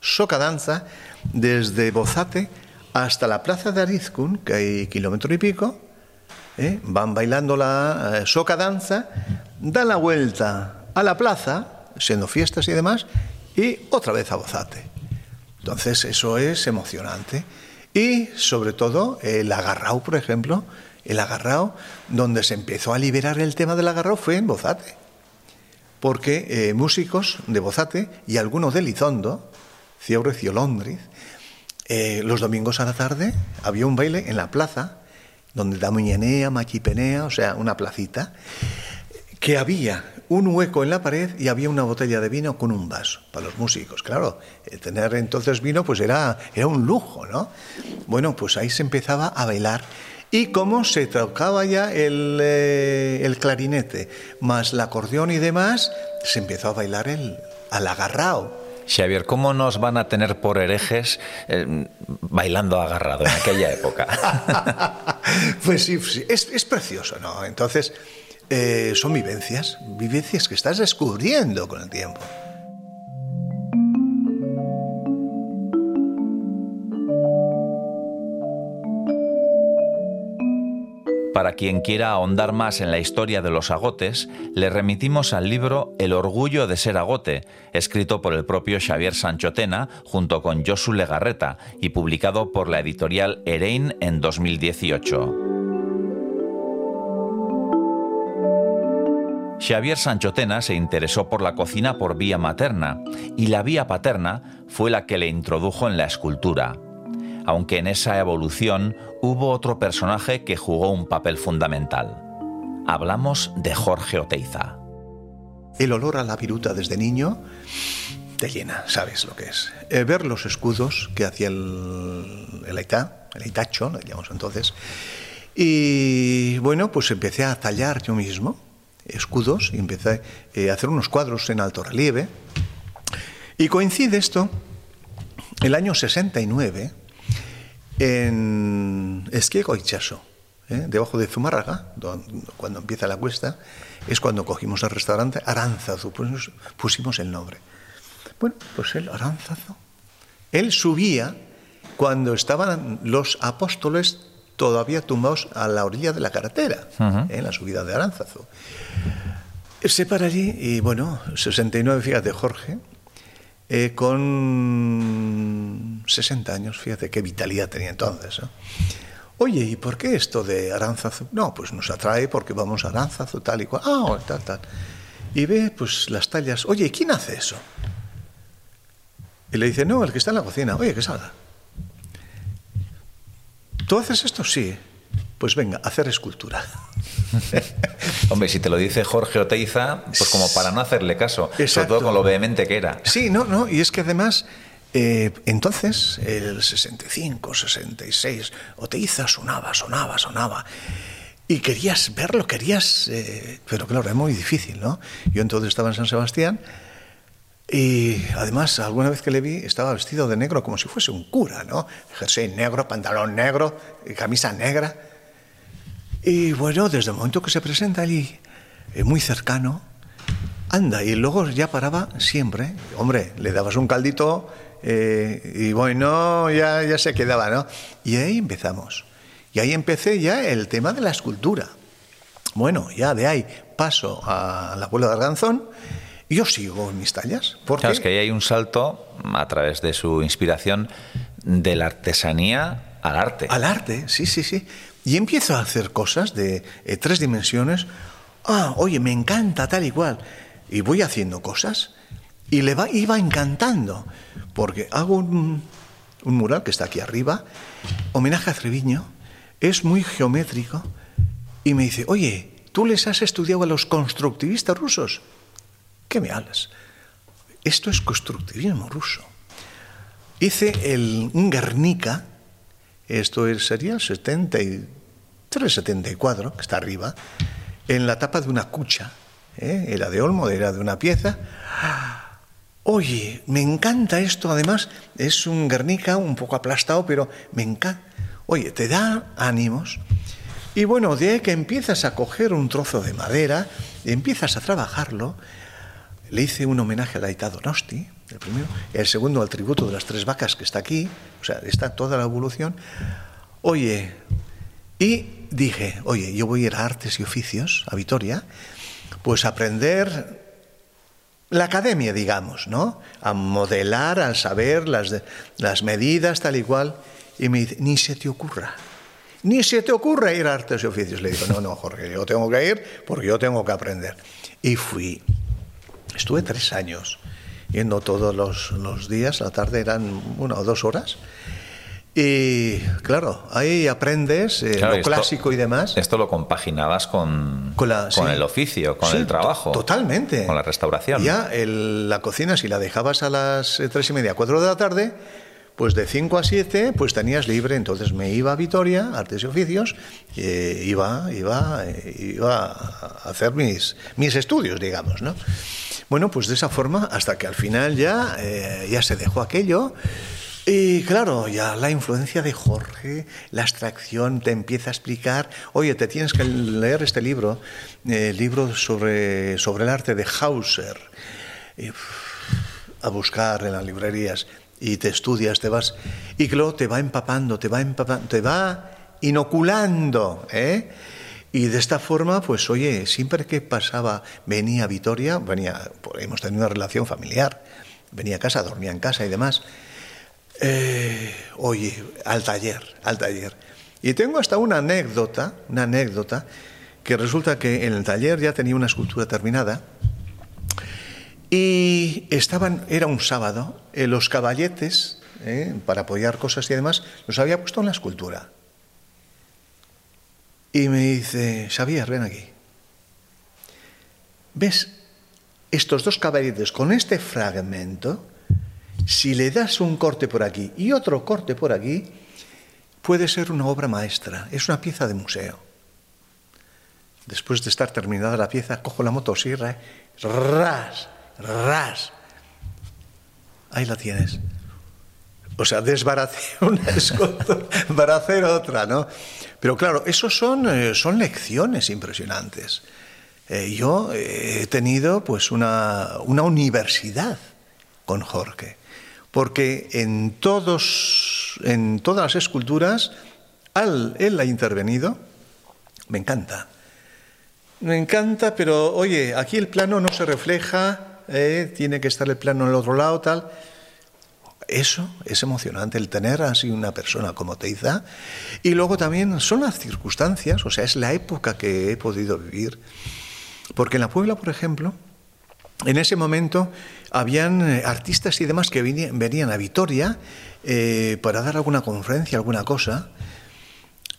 soca danza, desde Bozate hasta la plaza de Arizcun, que hay kilómetro y pico, ¿eh? van bailando la eh, soca danza, dan la vuelta a la plaza, siendo fiestas y demás, y otra vez a Bozate. Entonces eso es emocionante. Y sobre todo el agarrao, por ejemplo, el agarrao, donde se empezó a liberar el tema del agarrao fue en Bozate. Porque eh, músicos de Bozate y algunos de Lizondo, Ciaurez y Olondriz, los domingos a la tarde había un baile en la plaza donde Damuñenea, Machipenea, o sea, una placita, que había un hueco en la pared y había una botella de vino con un vaso para los músicos. Claro, tener entonces vino pues era, era un lujo, ¿no? Bueno, pues ahí se empezaba a bailar. Y como se tocaba ya el, eh, clarinete, más el acordeón y demás, se empezó a bailar el al agarrao Xavier, ¿cómo nos van a tener por herejes eh, bailando agarrado en aquella época? pues sí, Es, precioso, ¿no? Entonces, eh, son vivencias, vivencias que estás descubriendo con el tiempo. Para quien quiera ahondar más en la historia de los agotes, le remitimos al libro El orgullo de ser agote, escrito por el propio Xavier Sanchotena junto con Josu Legarreta y publicado por la editorial Erein en 2018. Xavier Sanchotena se interesó por la cocina por vía materna y la vía paterna fue la que le introdujo en la escultura aunque en esa evolución hubo otro personaje que jugó un papel fundamental. Hablamos de Jorge Oteiza. El olor a la viruta desde niño te llena, sabes lo que es. Eh, ver los escudos que hacía el, el el Aitacho, lo llamamos entonces. Y bueno, pues empecé a tallar yo mismo escudos y empecé eh, a hacer unos cuadros en alto relieve. Y coincide esto, el año 69, en Esquiego y Chaso, ¿eh? debajo de Zumárraga, cuando empieza la cuesta, es cuando cogimos el restaurante Aránzazo, pues pusimos el nombre. Bueno, pues él, Aránzazo, él subía cuando estaban los apóstoles todavía tumbados a la orilla de la carretera, ¿eh? en la subida de Aránzazo. Se para allí y bueno, 69, fíjate, Jorge, eh, con 60 años, fíjate qué vitalidad tenía entonces. Oye, ¿y por qué esto de Aránzazu? No, pues nos atrae porque vamos a Aránzazu, tal y cual. Ah, tal, tal. Y ve, pues, las tallas. Oye, ¿quién hace eso? Y le dice, no, el que está en la cocina. Oye, que salga. ¿Tú haces esto? Sí. Pues venga, hacer escultura. Hombre, si te lo dice Jorge Oteiza, pues como para no hacerle caso, sobre Exacto. todo con lo vehemente que era. Sí, no, no, y es que además, eh, entonces, el 65, 66, Oteiza sonaba, sonaba, sonaba. Y querías verlo, querías, eh, pero claro, era muy difícil, ¿no? Yo entonces estaba en San Sebastián y además, alguna vez que le vi, estaba vestido de negro como si fuese un cura, ¿no? Jersey negro, pantalón negro, camisa negra. Y bueno, desde el momento que se presenta allí, eh, muy cercano, anda, y luego ya paraba siempre. Hombre, le dabas un caldito eh, y bueno, ya, ya se quedaba, ¿no? Y ahí empezamos. Y ahí empecé ya el tema de la escultura. Bueno, ya de ahí paso a la abuela de Arganzón y yo sigo en mis tallas. Porque Claro, es que ahí hay un salto a través de su inspiración de la artesanía al arte. Al arte, sí, sí, sí. Y empiezo a hacer cosas de eh, tres dimensiones. Ah, oye, me encanta tal y cual. Y voy haciendo cosas. Y le va, iba encantando. Porque hago un, mural que está aquí arriba, homenaje a Treviño, es muy geométrico. Y me dice, oye, ¿tú les has estudiado a los constructivistas rusos? ¿Qué me hablas? Esto es constructivismo ruso. Hice el, un Guernica, esto es- sería el 73, 74, que está arriba, en la tapa de una cucha. ¿eh? Era de Olmo, era de una pieza. Oye, me encanta esto, además es un Guernica un poco aplastado, pero me encanta. Oye, te da ánimos. Y bueno, de ahí que empiezas a coger un trozo de madera, empiezas a trabajarlo, le hice un homenaje a la Ita Donosti, el primero, el segundo al tributo de las tres vacas que está aquí, o sea, está toda la evolución. Oye, y dije, oye, yo voy a ir a Artes y Oficios, a Vitoria, pues aprender la academia, digamos, ¿no? A modelar, al saber las, las medidas, tal y cual. Y me dice, ni se te ocurra, ni se te ocurra ir a artes y oficios. Le digo, no, no, Jorge, yo tengo que ir porque yo tengo que aprender. Y fui. Estuve tres años yendo todos los, los días, la tarde eran una o dos horas. Y claro, ahí aprendes eh, Claro, lo esto- clásico y demás. Esto lo compaginabas con, Con, la- sí. el oficio, con Sí, el trabajo. to- Totalmente. Con la restauración. Ya el- la cocina, si la dejabas a las eh, tres y media, cuatro de la tarde, pues de 5 a 7, pues tenías libre. Entonces me iba a Vitoria, Artes y Oficios, eh, iba, iba, eh, iba a hacer mis, mis estudios, digamos, ¿no? Bueno, pues de esa forma, hasta que al final ya, eh, ya se dejó aquello. Y claro, ya la influencia de Jorge, la abstracción te empieza a explicar, oye, te tienes que leer este libro, el libro sobre, sobre el arte de Hauser, a buscar en las librerías, y te estudias, te vas, y luego te va empapando, te va empapando, te va inoculando, ¿eh? Y de esta forma, pues oye, siempre que pasaba, venía a Vitoria, venía, pues, hemos tenido una relación familiar, venía a casa, dormía en casa y demás. Eh, oye, al taller, al taller. Y tengo hasta una anécdota, una anécdota, que resulta que en el taller ya tenía una escultura terminada y estaban, era un sábado, eh, los caballetes, eh, para apoyar cosas y demás, los había puesto en la escultura. Y me dice, Xavier, ven aquí. ¿Ves estos dos caballetes con este fragmento? Si le das un corte por aquí y otro corte por aquí, puede ser una obra maestra, es una pieza de museo. Después de estar terminada la pieza, cojo la motosierra, ras, ras. Ahí la tienes. O sea, desbaracé una hacer otra, ¿no? Pero claro, esos son, eh, son lecciones impresionantes. Eh, yo he tenido pues una, una universidad con Jorge, porque en, todos, en todas las esculturas al, él ha intervenido, me encanta. Me encanta, pero oye, aquí el plano no se refleja, eh, tiene que estar el plano en el otro lado, tal. Eso es emocionante, el tener así una persona como Teiza. Y luego también son las circunstancias, o sea, es la época que he podido vivir. Porque en la Puebla, por ejemplo, en ese momento habían eh, artistas y demás que venían a Vitoria eh, para dar alguna conferencia, alguna cosa.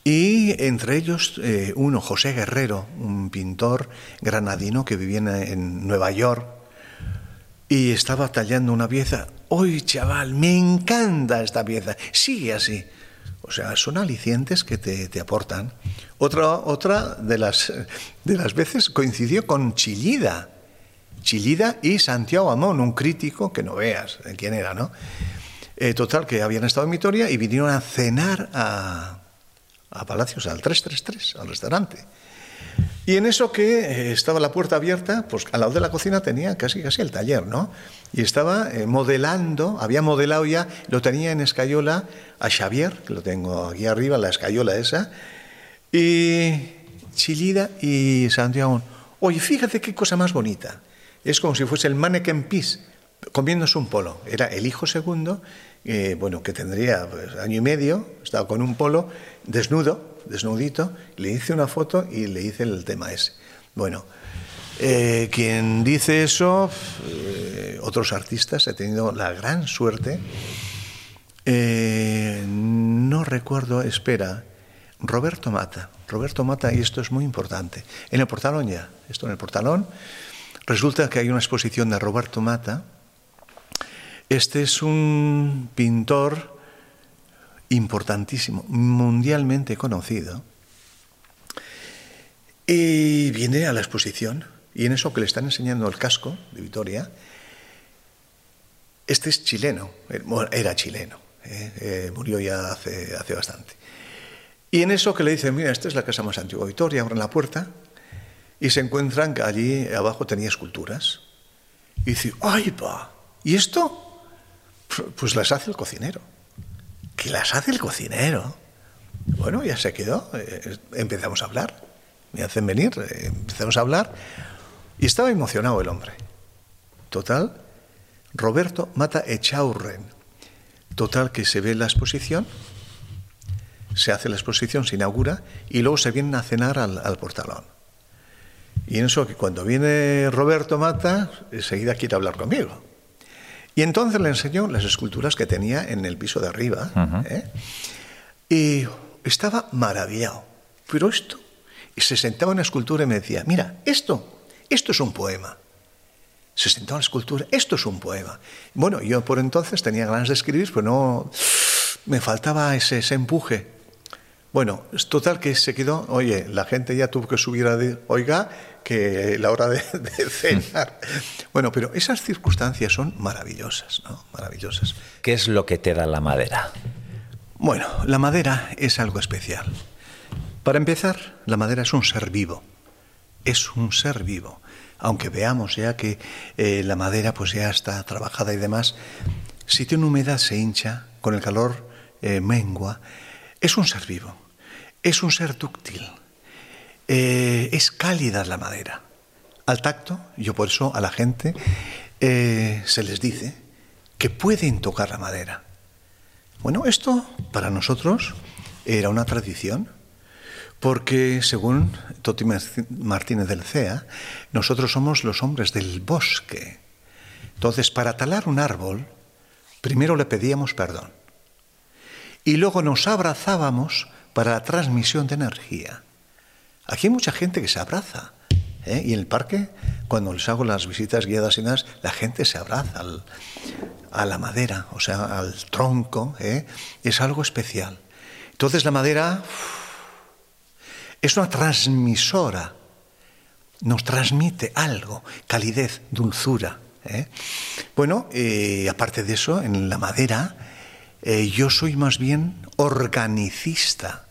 Y entre ellos eh, uno, José Guerrero, un pintor granadino que vivía en Nueva York, y estaba tallando una pieza. ¡Uy, chaval! Me encanta esta pieza. Sigue así. O sea, son alicientes que te, aportan. Otra, otra de, las, de las veces coincidió con Chillida. Chillida y Santiago Amón, un crítico que no veas de quién era, ¿no? Eh, total, que habían estado en Vitoria y vinieron a cenar a, a Palacios, al 333, al restaurante. Y en eso que eh, estaba la puerta abierta, pues al lado de la cocina tenía casi casi el taller, ¿no? Y estaba eh, modelando, había modelado ya, lo tenía en escayola a Xavier, que lo tengo aquí arriba, la escayola esa, y Chilida y Santiago. Oye, fíjate qué cosa más bonita. Es como si fuese el mannequin piece comiéndose un polo. Era el hijo segundo, eh, bueno, que tendría pues, año y medio, estaba con un polo desnudo, desnudito, le hice una foto y le hice el tema ese. Bueno, eh, quien dice eso, eh, otros artistas, he tenido la gran suerte, no recuerdo, espera, Roberto Mata, Roberto Mata, y esto es muy importante, en el portalón ya, esto en el portalón, resulta que hay una exposición de Roberto Mata, este es un pintor importantísimo, mundialmente conocido, y viene a la exposición, y en eso que le están enseñando el casco de Vitoria, este es chileno, era chileno, ¿eh? Eh, murió ya hace, bastante. Y en eso que le dicen, mira, esta es la casa más antigua de Vitoria, abren la puerta y se encuentran que allí abajo tenía esculturas. Y dice, ¡ay, pa! ¿Y esto? Pues las hace el cocinero. ¿Qué las hace el cocinero? Bueno, ya se quedó. Eh, empezamos a hablar. Me hacen venir, eh, empezamos a hablar. Y estaba emocionado el hombre. Total, Roberto Mata Echaurren. Total, que se ve la exposición, se hace la exposición, se inaugura y luego se vienen a cenar al, al portalón. Y en eso que cuando viene Roberto Mata, enseguida quiere hablar conmigo. Y entonces le enseñó las esculturas que tenía en el piso de arriba. ¿eh? Y estaba maravillado. Pero esto, y se sentaba en la escultura y me decía, mira, esto, esto es un poema. Se sentaba en la escultura, esto es un poema. Bueno, yo por entonces tenía ganas de escribir, pero no, me faltaba ese, ese empuje. Bueno, es total que se quedó, oye, la gente ya tuvo que subir a, de, oiga, que la hora de, cenar. Bueno, pero esas circunstancias son maravillosas, ¿no? Maravillosas. ¿Qué es lo que te da la madera? Bueno, la madera es algo especial. Para empezar, la madera es un ser vivo. Es un ser vivo. Aunque veamos ya que eh, la madera pues ya está trabajada y demás, si tiene humedad se hincha, con el calor eh, mengua. Es un ser vivo. Es un ser dúctil eh, es cálida la madera. Al tacto, yo por eso a la gente eh, se les dice que pueden tocar la madera. Bueno, esto para nosotros era una tradición, porque según Toti Martínez del CEA, nosotros somos los hombres del bosque. Entonces, para talar un árbol, primero le pedíamos perdón y luego nos abrazábamos para la transmisión de energía. Aquí hay mucha gente que se abraza. ¿eh? Y en el parque, cuando les hago las visitas guiadas y nada, la gente se abraza a la madera, o sea, al tronco. ¿eh? Es algo especial. Entonces la madera es una transmisora. Nos transmite algo, calidez, dulzura. ¿eh? Bueno, aparte de eso, en la madera, yo soy más bien organicista.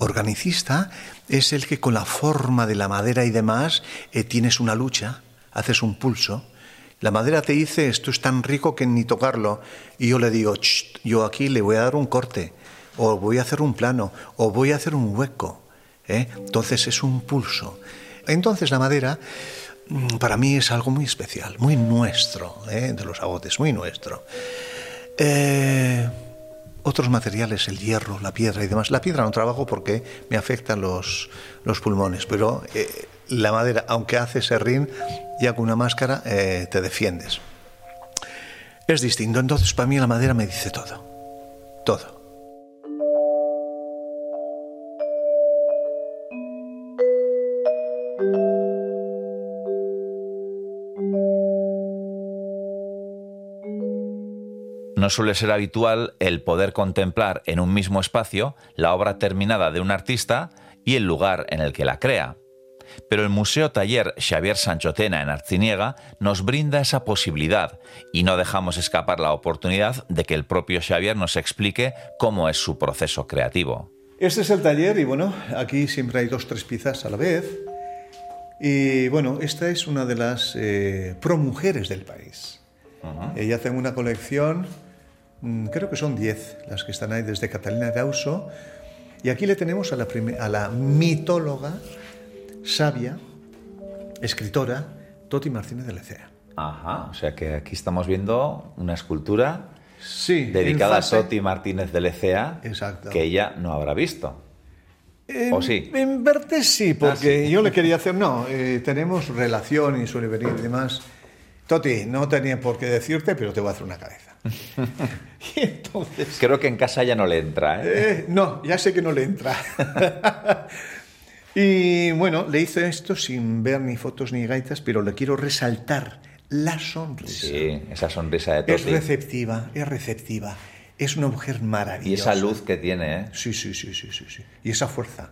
Organicista es el que con la forma de la madera y demás eh, tienes una lucha, haces un pulso. La madera te dice, esto es tan rico que ni tocarlo. Y yo le digo, yo aquí le voy a dar un corte, o voy a hacer un plano, o voy a hacer un hueco. ¿eh? Entonces es un pulso. Entonces la madera mm, para mí es algo muy especial, muy nuestro, ¿eh? de los agotes, muy nuestro. Otros materiales, el hierro, la piedra y demás. La piedra no trabajo porque me afectan los, los pulmones, pero eh, la madera, aunque hace serrín, ya con una máscara te defiendes. Es distinto, entonces para mí la madera me dice todo, todo. No suele ser habitual el poder contemplar en un mismo espacio la obra terminada de un artista y el lugar en el que la crea. Pero el Museo Taller Xavier Sanchotena en Arciniega nos brinda esa posibilidad y no dejamos escapar la oportunidad de que el propio Xavier nos explique cómo es su proceso creativo. Este es el taller y bueno, aquí siempre hay dos, tres piezas a la vez. Y bueno, esta es una de las eh, promujeres del país. Ella tiene una colección creo que son 10 las que están ahí desde Catalina de Auso. Y aquí le tenemos a la, a la mitóloga, sabia, escritora, Toti Martínez de Lecea. Ajá, o sea que aquí estamos viendo una escultura sí, dedicada a Toti Martínez de Lecea, Exacto. que ella no habrá visto. ¿O sí? En verte sí, porque ah, yo le quería hacer, no, eh, tenemos relación y suele venir y demás. Toti, no tenía por qué decirte, pero te voy a hacer una cabeza. y entonces... Creo que en casa ya no le entra. ¿eh? ¿eh? no, ya sé que no le entra. y bueno, le hice esto sin ver ni fotos ni gaitas, pero le quiero resaltar la sonrisa. Sí, esa sonrisa de Toti. Es receptiva, es receptiva. Es una mujer maravillosa. Y esa luz que tiene, ¿eh? Sí, sí, sí, sí, sí. sí. Y esa fuerza.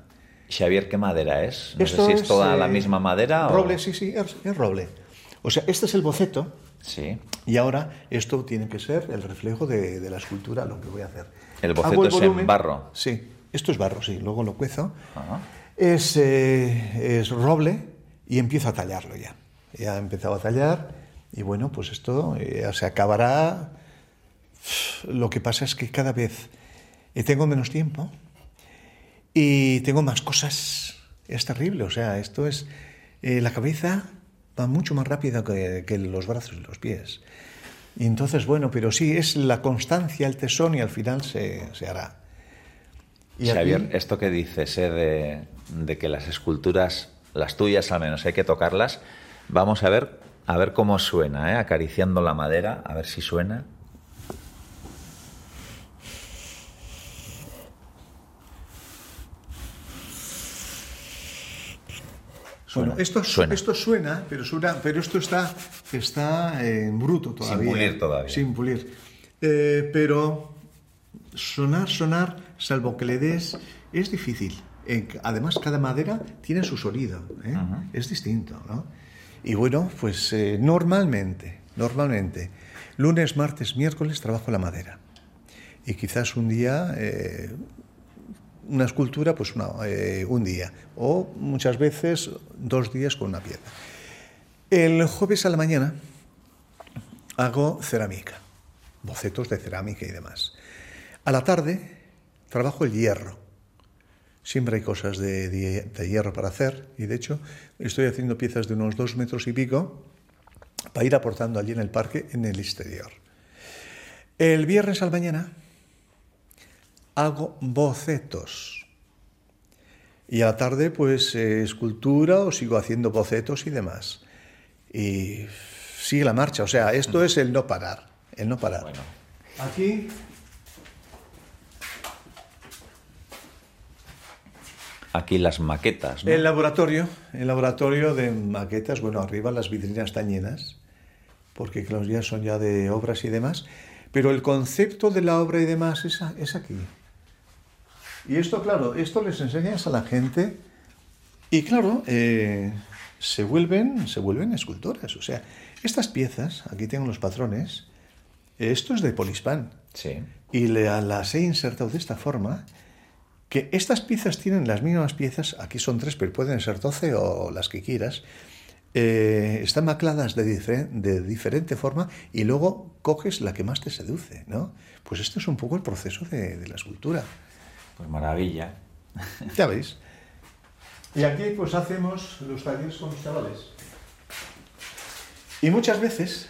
Xavier, ¿qué madera es? No sé si es, toda la eh, misma madera roble, sí, sí, es roble. O sea, este es el boceto Sí. Y ahora esto tiene que ser el reflejo de, la escultura, lo que voy a hacer. El boceto es en barro. Sí, esto es barro, sí. Luego lo cuezo. Es, eh, es roble y empiezo a tallarlo ya. Ya he empezado a tallar y bueno, pues esto eh, se acabará. Lo que pasa es que cada vez eh, tengo menos tiempo y tengo más cosas. Es terrible, o sea, esto es la cabeza va mucho más rápido que, los brazos y los pies. Y entonces, bueno, pero sí, es la constancia, el tesón y al final se, hará. Y Xavier, esto que dices eh, de, que las esculturas, las tuyas al menos, hay que tocarlas, vamos a ver, a ver cómo suena, ¿eh? acariciando la madera, a ver si suena. Bueno, esto suena. esto suena, pero suena, pero esto está, está en bruto todavía. Sin pulir todavía. Sin pulir. Eh, pero sonar, sonar, salvo que le des, es difícil. además, cada madera tiene su sonido, ¿eh? es distinto, ¿no? Y bueno, pues eh, normalmente, normalmente, lunes, martes, miércoles trabajo la madera. Y quizás un día una escultura, pues eh, un día, o muchas veces dos días con una pieza. El jueves a la mañana hago cerámica, bocetos de cerámica y demás. A la tarde trabajo el hierro. Siempre hay cosas de, de hierro para hacer y de hecho estoy haciendo piezas de unos dos metros y pico para ir aportando allí en el parque en el exterior. El viernes a la mañana hago bocetos. Y a la tarde, pues, eh, escultura o sigo haciendo bocetos y demás. Y sigue la marcha. O sea, esto es el no parar. El no parar. Bueno. Aquí. Aquí las maquetas. El laboratorio. El laboratorio de maquetas. Bueno, arriba las vitrinas están llenas. Porque los días son ya de obras y demás. Pero el concepto de la obra y demás es, es aquí. Y esto, claro, esto les enseñas a la gente y claro, eh, se, vuelven, se vuelven escultoras. O sea, estas piezas, aquí tengo los patrones, esto es de Polispan. Sí. Y las he insertado de esta forma que estas piezas tienen las mismas piezas, aquí son tres, pero pueden ser doce o las que quieras, eh, están macladas de, de, diferente forma y luego coges la que más te seduce, ¿no? Pues esto es un poco el proceso de, de la escultura. Pues maravilla. Ya veis. Y aquí pues hacemos los talleres con los chavales. Y muchas veces,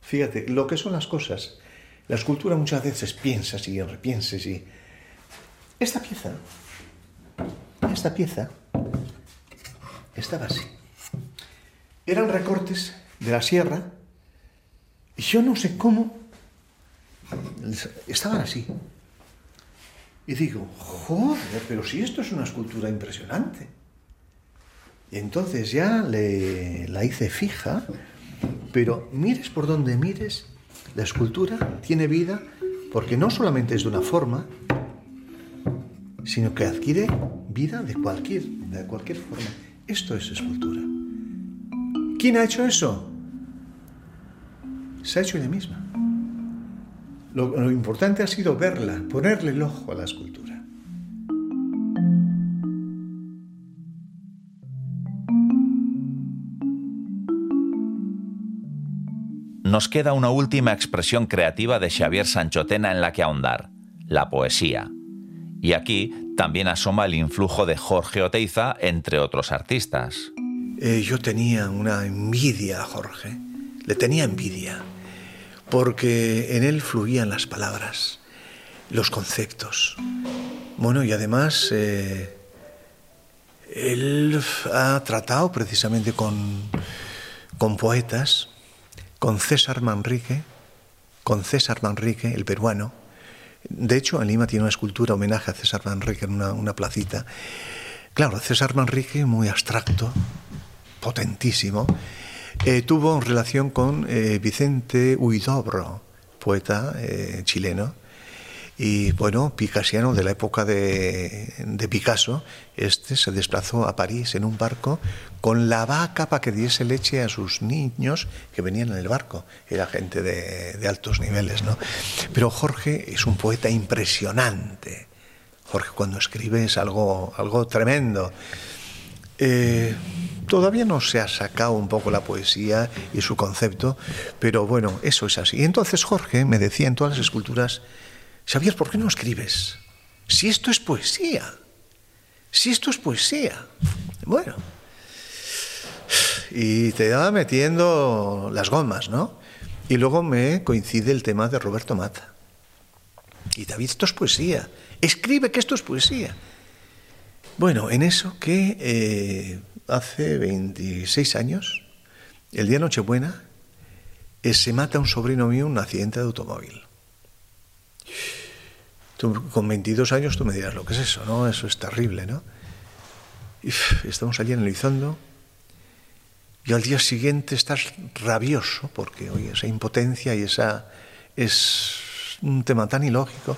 fíjate, lo que son las cosas, la escultura muchas veces piensas y repienses y... Esta pieza, esta pieza, estaba así. Eran recortes de la sierra y yo no sé cómo estaban así. Y digo, joder, pero si esto es una escultura impresionante. Y entonces ya le, la hice fija, pero mires por donde mires, la escultura tiene vida porque no solamente es de una forma, sino que adquiere vida de cualquier, de cualquier forma. Esto es escultura. ¿Quién ha hecho eso? Se ha hecho ella misma. Lo, lo importante ha sido verla, ponerle el ojo a la escultura. Nos queda una última expresión creativa de Xavier Sanchotena en la que ahondar, la poesía. Y aquí también asoma el influjo de Jorge Oteiza, entre otros artistas. Eh, yo tenía una envidia a Jorge, le tenía envidia, porque en él fluían las palabras, los conceptos. Bueno, y además eh, él ha tratado precisamente con, con poetas, con César Manrique, con César Manrique, el peruano. De hecho, en Lima tiene una escultura homenaje a César Manrique en una, una placita. Claro, César Manrique, muy abstracto, potentísimo, eh, tuvo relación con eh, Vicente Huidobro, poeta eh, chileno, y bueno, picasiano de la época de, de, Picasso, este se desplazó a París en un barco con la vaca para que diese leche a sus niños que venían en el barco. Era gente de, de altos niveles, ¿no? Pero Jorge es un poeta impresionante. Jorge cuando escribe es algo, algo tremendo. Eh, todavía no se ha sacado un poco la poesía y su concepto, pero bueno, eso es así. Y entonces Jorge me decía en todas las esculturas, Xavier, ¿por qué no escribes? Si esto es poesía, si esto es poesía. Bueno, y te va metiendo las gomas, ¿no? Y luego me coincide el tema de Roberto Mata. Y David, esto es poesía. Escribe que esto es poesía. Bueno, en eso que eh, hace 26 años, el día Nochebuena, eh, se mata un sobrino mío en un accidente de automóvil. Con 22 años tú me dirás lo que es eso, ¿no? Eso es terrible, ¿no? Y estamos allí analizando y al día siguiente estás rabioso porque, oye, esa impotencia y esa es un tema tan ilógico.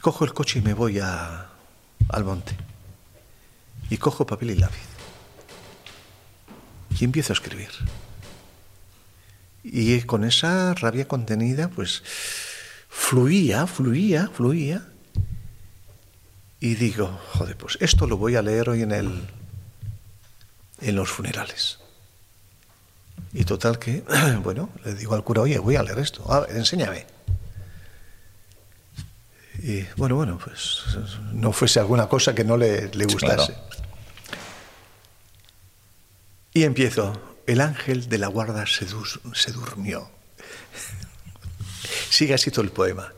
Cojo el coche y me voy a, al monte y cojo papel y lápiz y empiezo a escribir. Y con esa rabia contenida, pues fluía, fluía, fluía. Y digo, joder, pues esto lo voy a leer hoy en el en los funerales. Y total que, bueno, le digo al cura, oye, voy a leer esto, a ver, enséñame. Y bueno, bueno, pues no fuese alguna cosa que no le, le gustase. Claro. Y empiezo, el ángel de la guarda se, du se durmió. Sigue así todo el poema.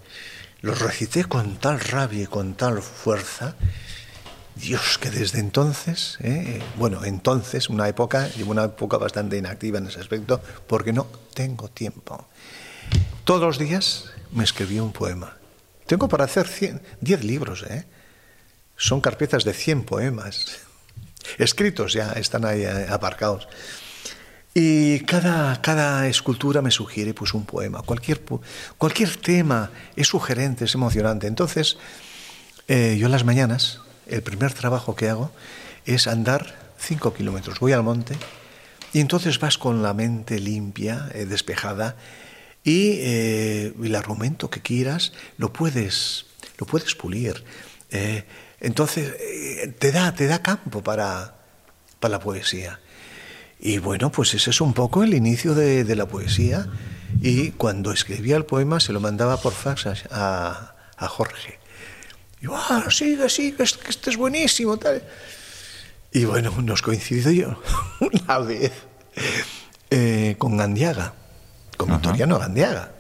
Lo recité con tal rabia y con tal fuerza Dios, que desde entonces, ¿eh? bueno, entonces, una época, llevo una época bastante inactiva en ese aspecto, porque no tengo tiempo. Todos los días me escribí un poema. Tengo para hacer 10 libros, ¿eh? Son carpetas de 100 poemas. Escritos ya, están ahí eh, aparcados. Y cada, cada escultura me sugiere pues un poema. Cualquier, cualquier tema es sugerente, es emocionante. Entonces, eh, yo en las mañanas el primer trabajo que hago es andar cinco kilómetros. Voy al monte y entonces vas con la mente limpia, eh, despejada, y eh, el argumento que quieras lo puedes, lo puedes pulir. Eh, entonces eh, te, da, te da campo para, para la poesía. Y bueno, pues ese es un poco el inicio de, de la poesía. Y cuando escribía el poema se lo mandaba por fax a, a Jorge. Y yo, ah, sigue, sigue, que este es buenísimo. Tal. Y bueno, nos coincidió una vez eh, con Gandiaga, con Victoriano Gandiaga.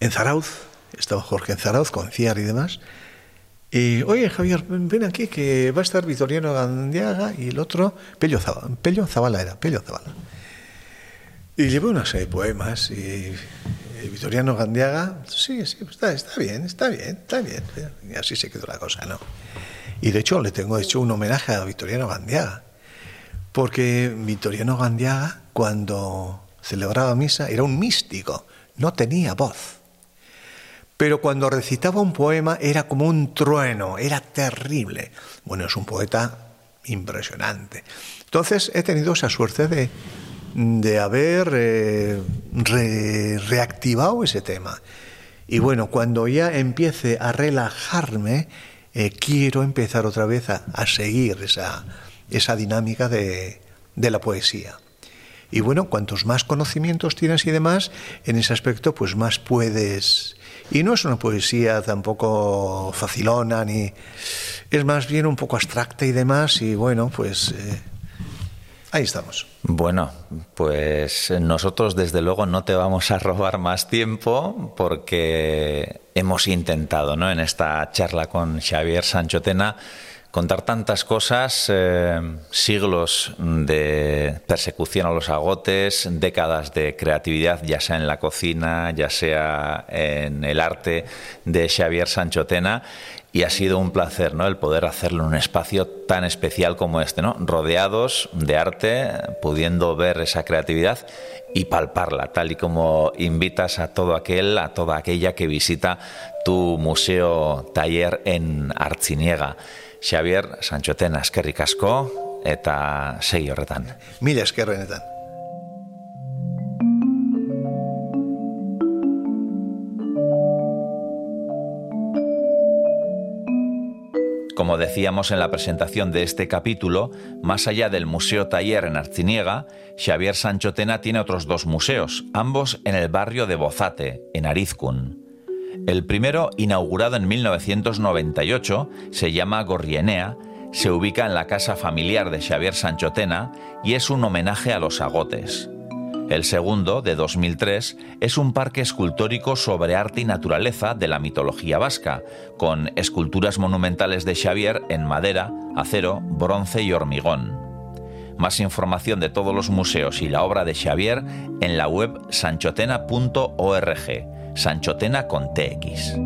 En Zarauz, estaba Jorge en Zarauz con Ciar y demás. Y, oye, Javier, ven aquí que va a estar Victoriano Gandiaga y el otro, Pello Zavala, Pello Zavala era, Pello Zavala. Y llevé una serie de poemas y, y Victoriano Gandiaga, sí, sí, está, está bien, está bien, está bien. Y así se quedó la cosa, ¿no? Y de hecho le tengo hecho un homenaje a Victoriano Gandiaga, porque Victoriano Gandiaga cuando celebraba misa era un místico, no tenía voz. Pero cuando recitaba un poema era como un trueno, era terrible. Bueno, es un poeta impresionante. Entonces he tenido esa suerte de, de haber eh, re- reactivado ese tema. Y bueno, cuando ya empiece a relajarme, eh, quiero empezar otra vez a, a seguir esa, esa dinámica de, de la poesía. Y bueno, cuantos más conocimientos tienes y demás, en ese aspecto, pues más puedes. Y no es una poesía tampoco facilona, ni. Es más bien un poco abstracta y demás, y bueno, pues. eh, ahí estamos. Bueno, pues nosotros desde luego no te vamos a robar más tiempo porque hemos intentado, ¿no? En esta charla con Xavier Sanchotena contar tantas cosas, eh, siglos de persecución a los agotes, décadas de creatividad, ya sea en la cocina, ya sea en el arte de Xavier Sanchotena. Y ha sido un placer, ¿no? El poder hacerlo en un espacio tan especial como este, ¿no? Rodeados de arte, pudiendo ver esa creatividad y palparla, tal y como invitas a todo aquel, a toda aquella que visita tu museo taller en Artziniega. Xavier Sanchotena, eskerrik asko eta segi horretan. Mila esker benetan. Como decíamos en la presentación de este capítulo, más allá del Museo Taller en Arciniega, Xavier Sanchotena tiene otros dos museos, ambos en el barrio de Bozate, en Arizcun. El primero, inaugurado en 1998, se llama Gorrienea, se ubica en la casa familiar de Xavier Sanchotena y es un homenaje a los agotes. El segundo, de 2003, es un parque escultórico sobre arte y naturaleza de la mitología vasca, con esculturas monumentales de Xavier en madera, acero, bronce y hormigón. Más información de todos los museos y la obra de Xavier en la web sanchotena.org, Sanchotena con TX.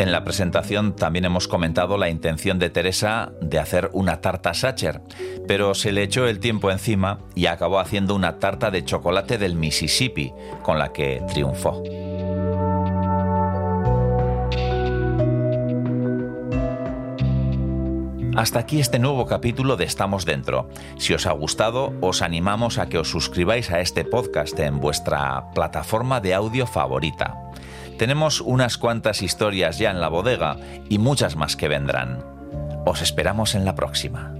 En la presentación también hemos comentado la intención de Teresa de hacer una tarta Sacher, pero se le echó el tiempo encima y acabó haciendo una tarta de chocolate del Mississippi, con la que triunfó. Hasta aquí este nuevo capítulo de Estamos Dentro. Si os ha gustado, os animamos a que os suscribáis a este podcast en vuestra plataforma de audio favorita. Tenemos unas cuantas historias ya en la bodega y muchas más que vendrán. Os esperamos en la próxima.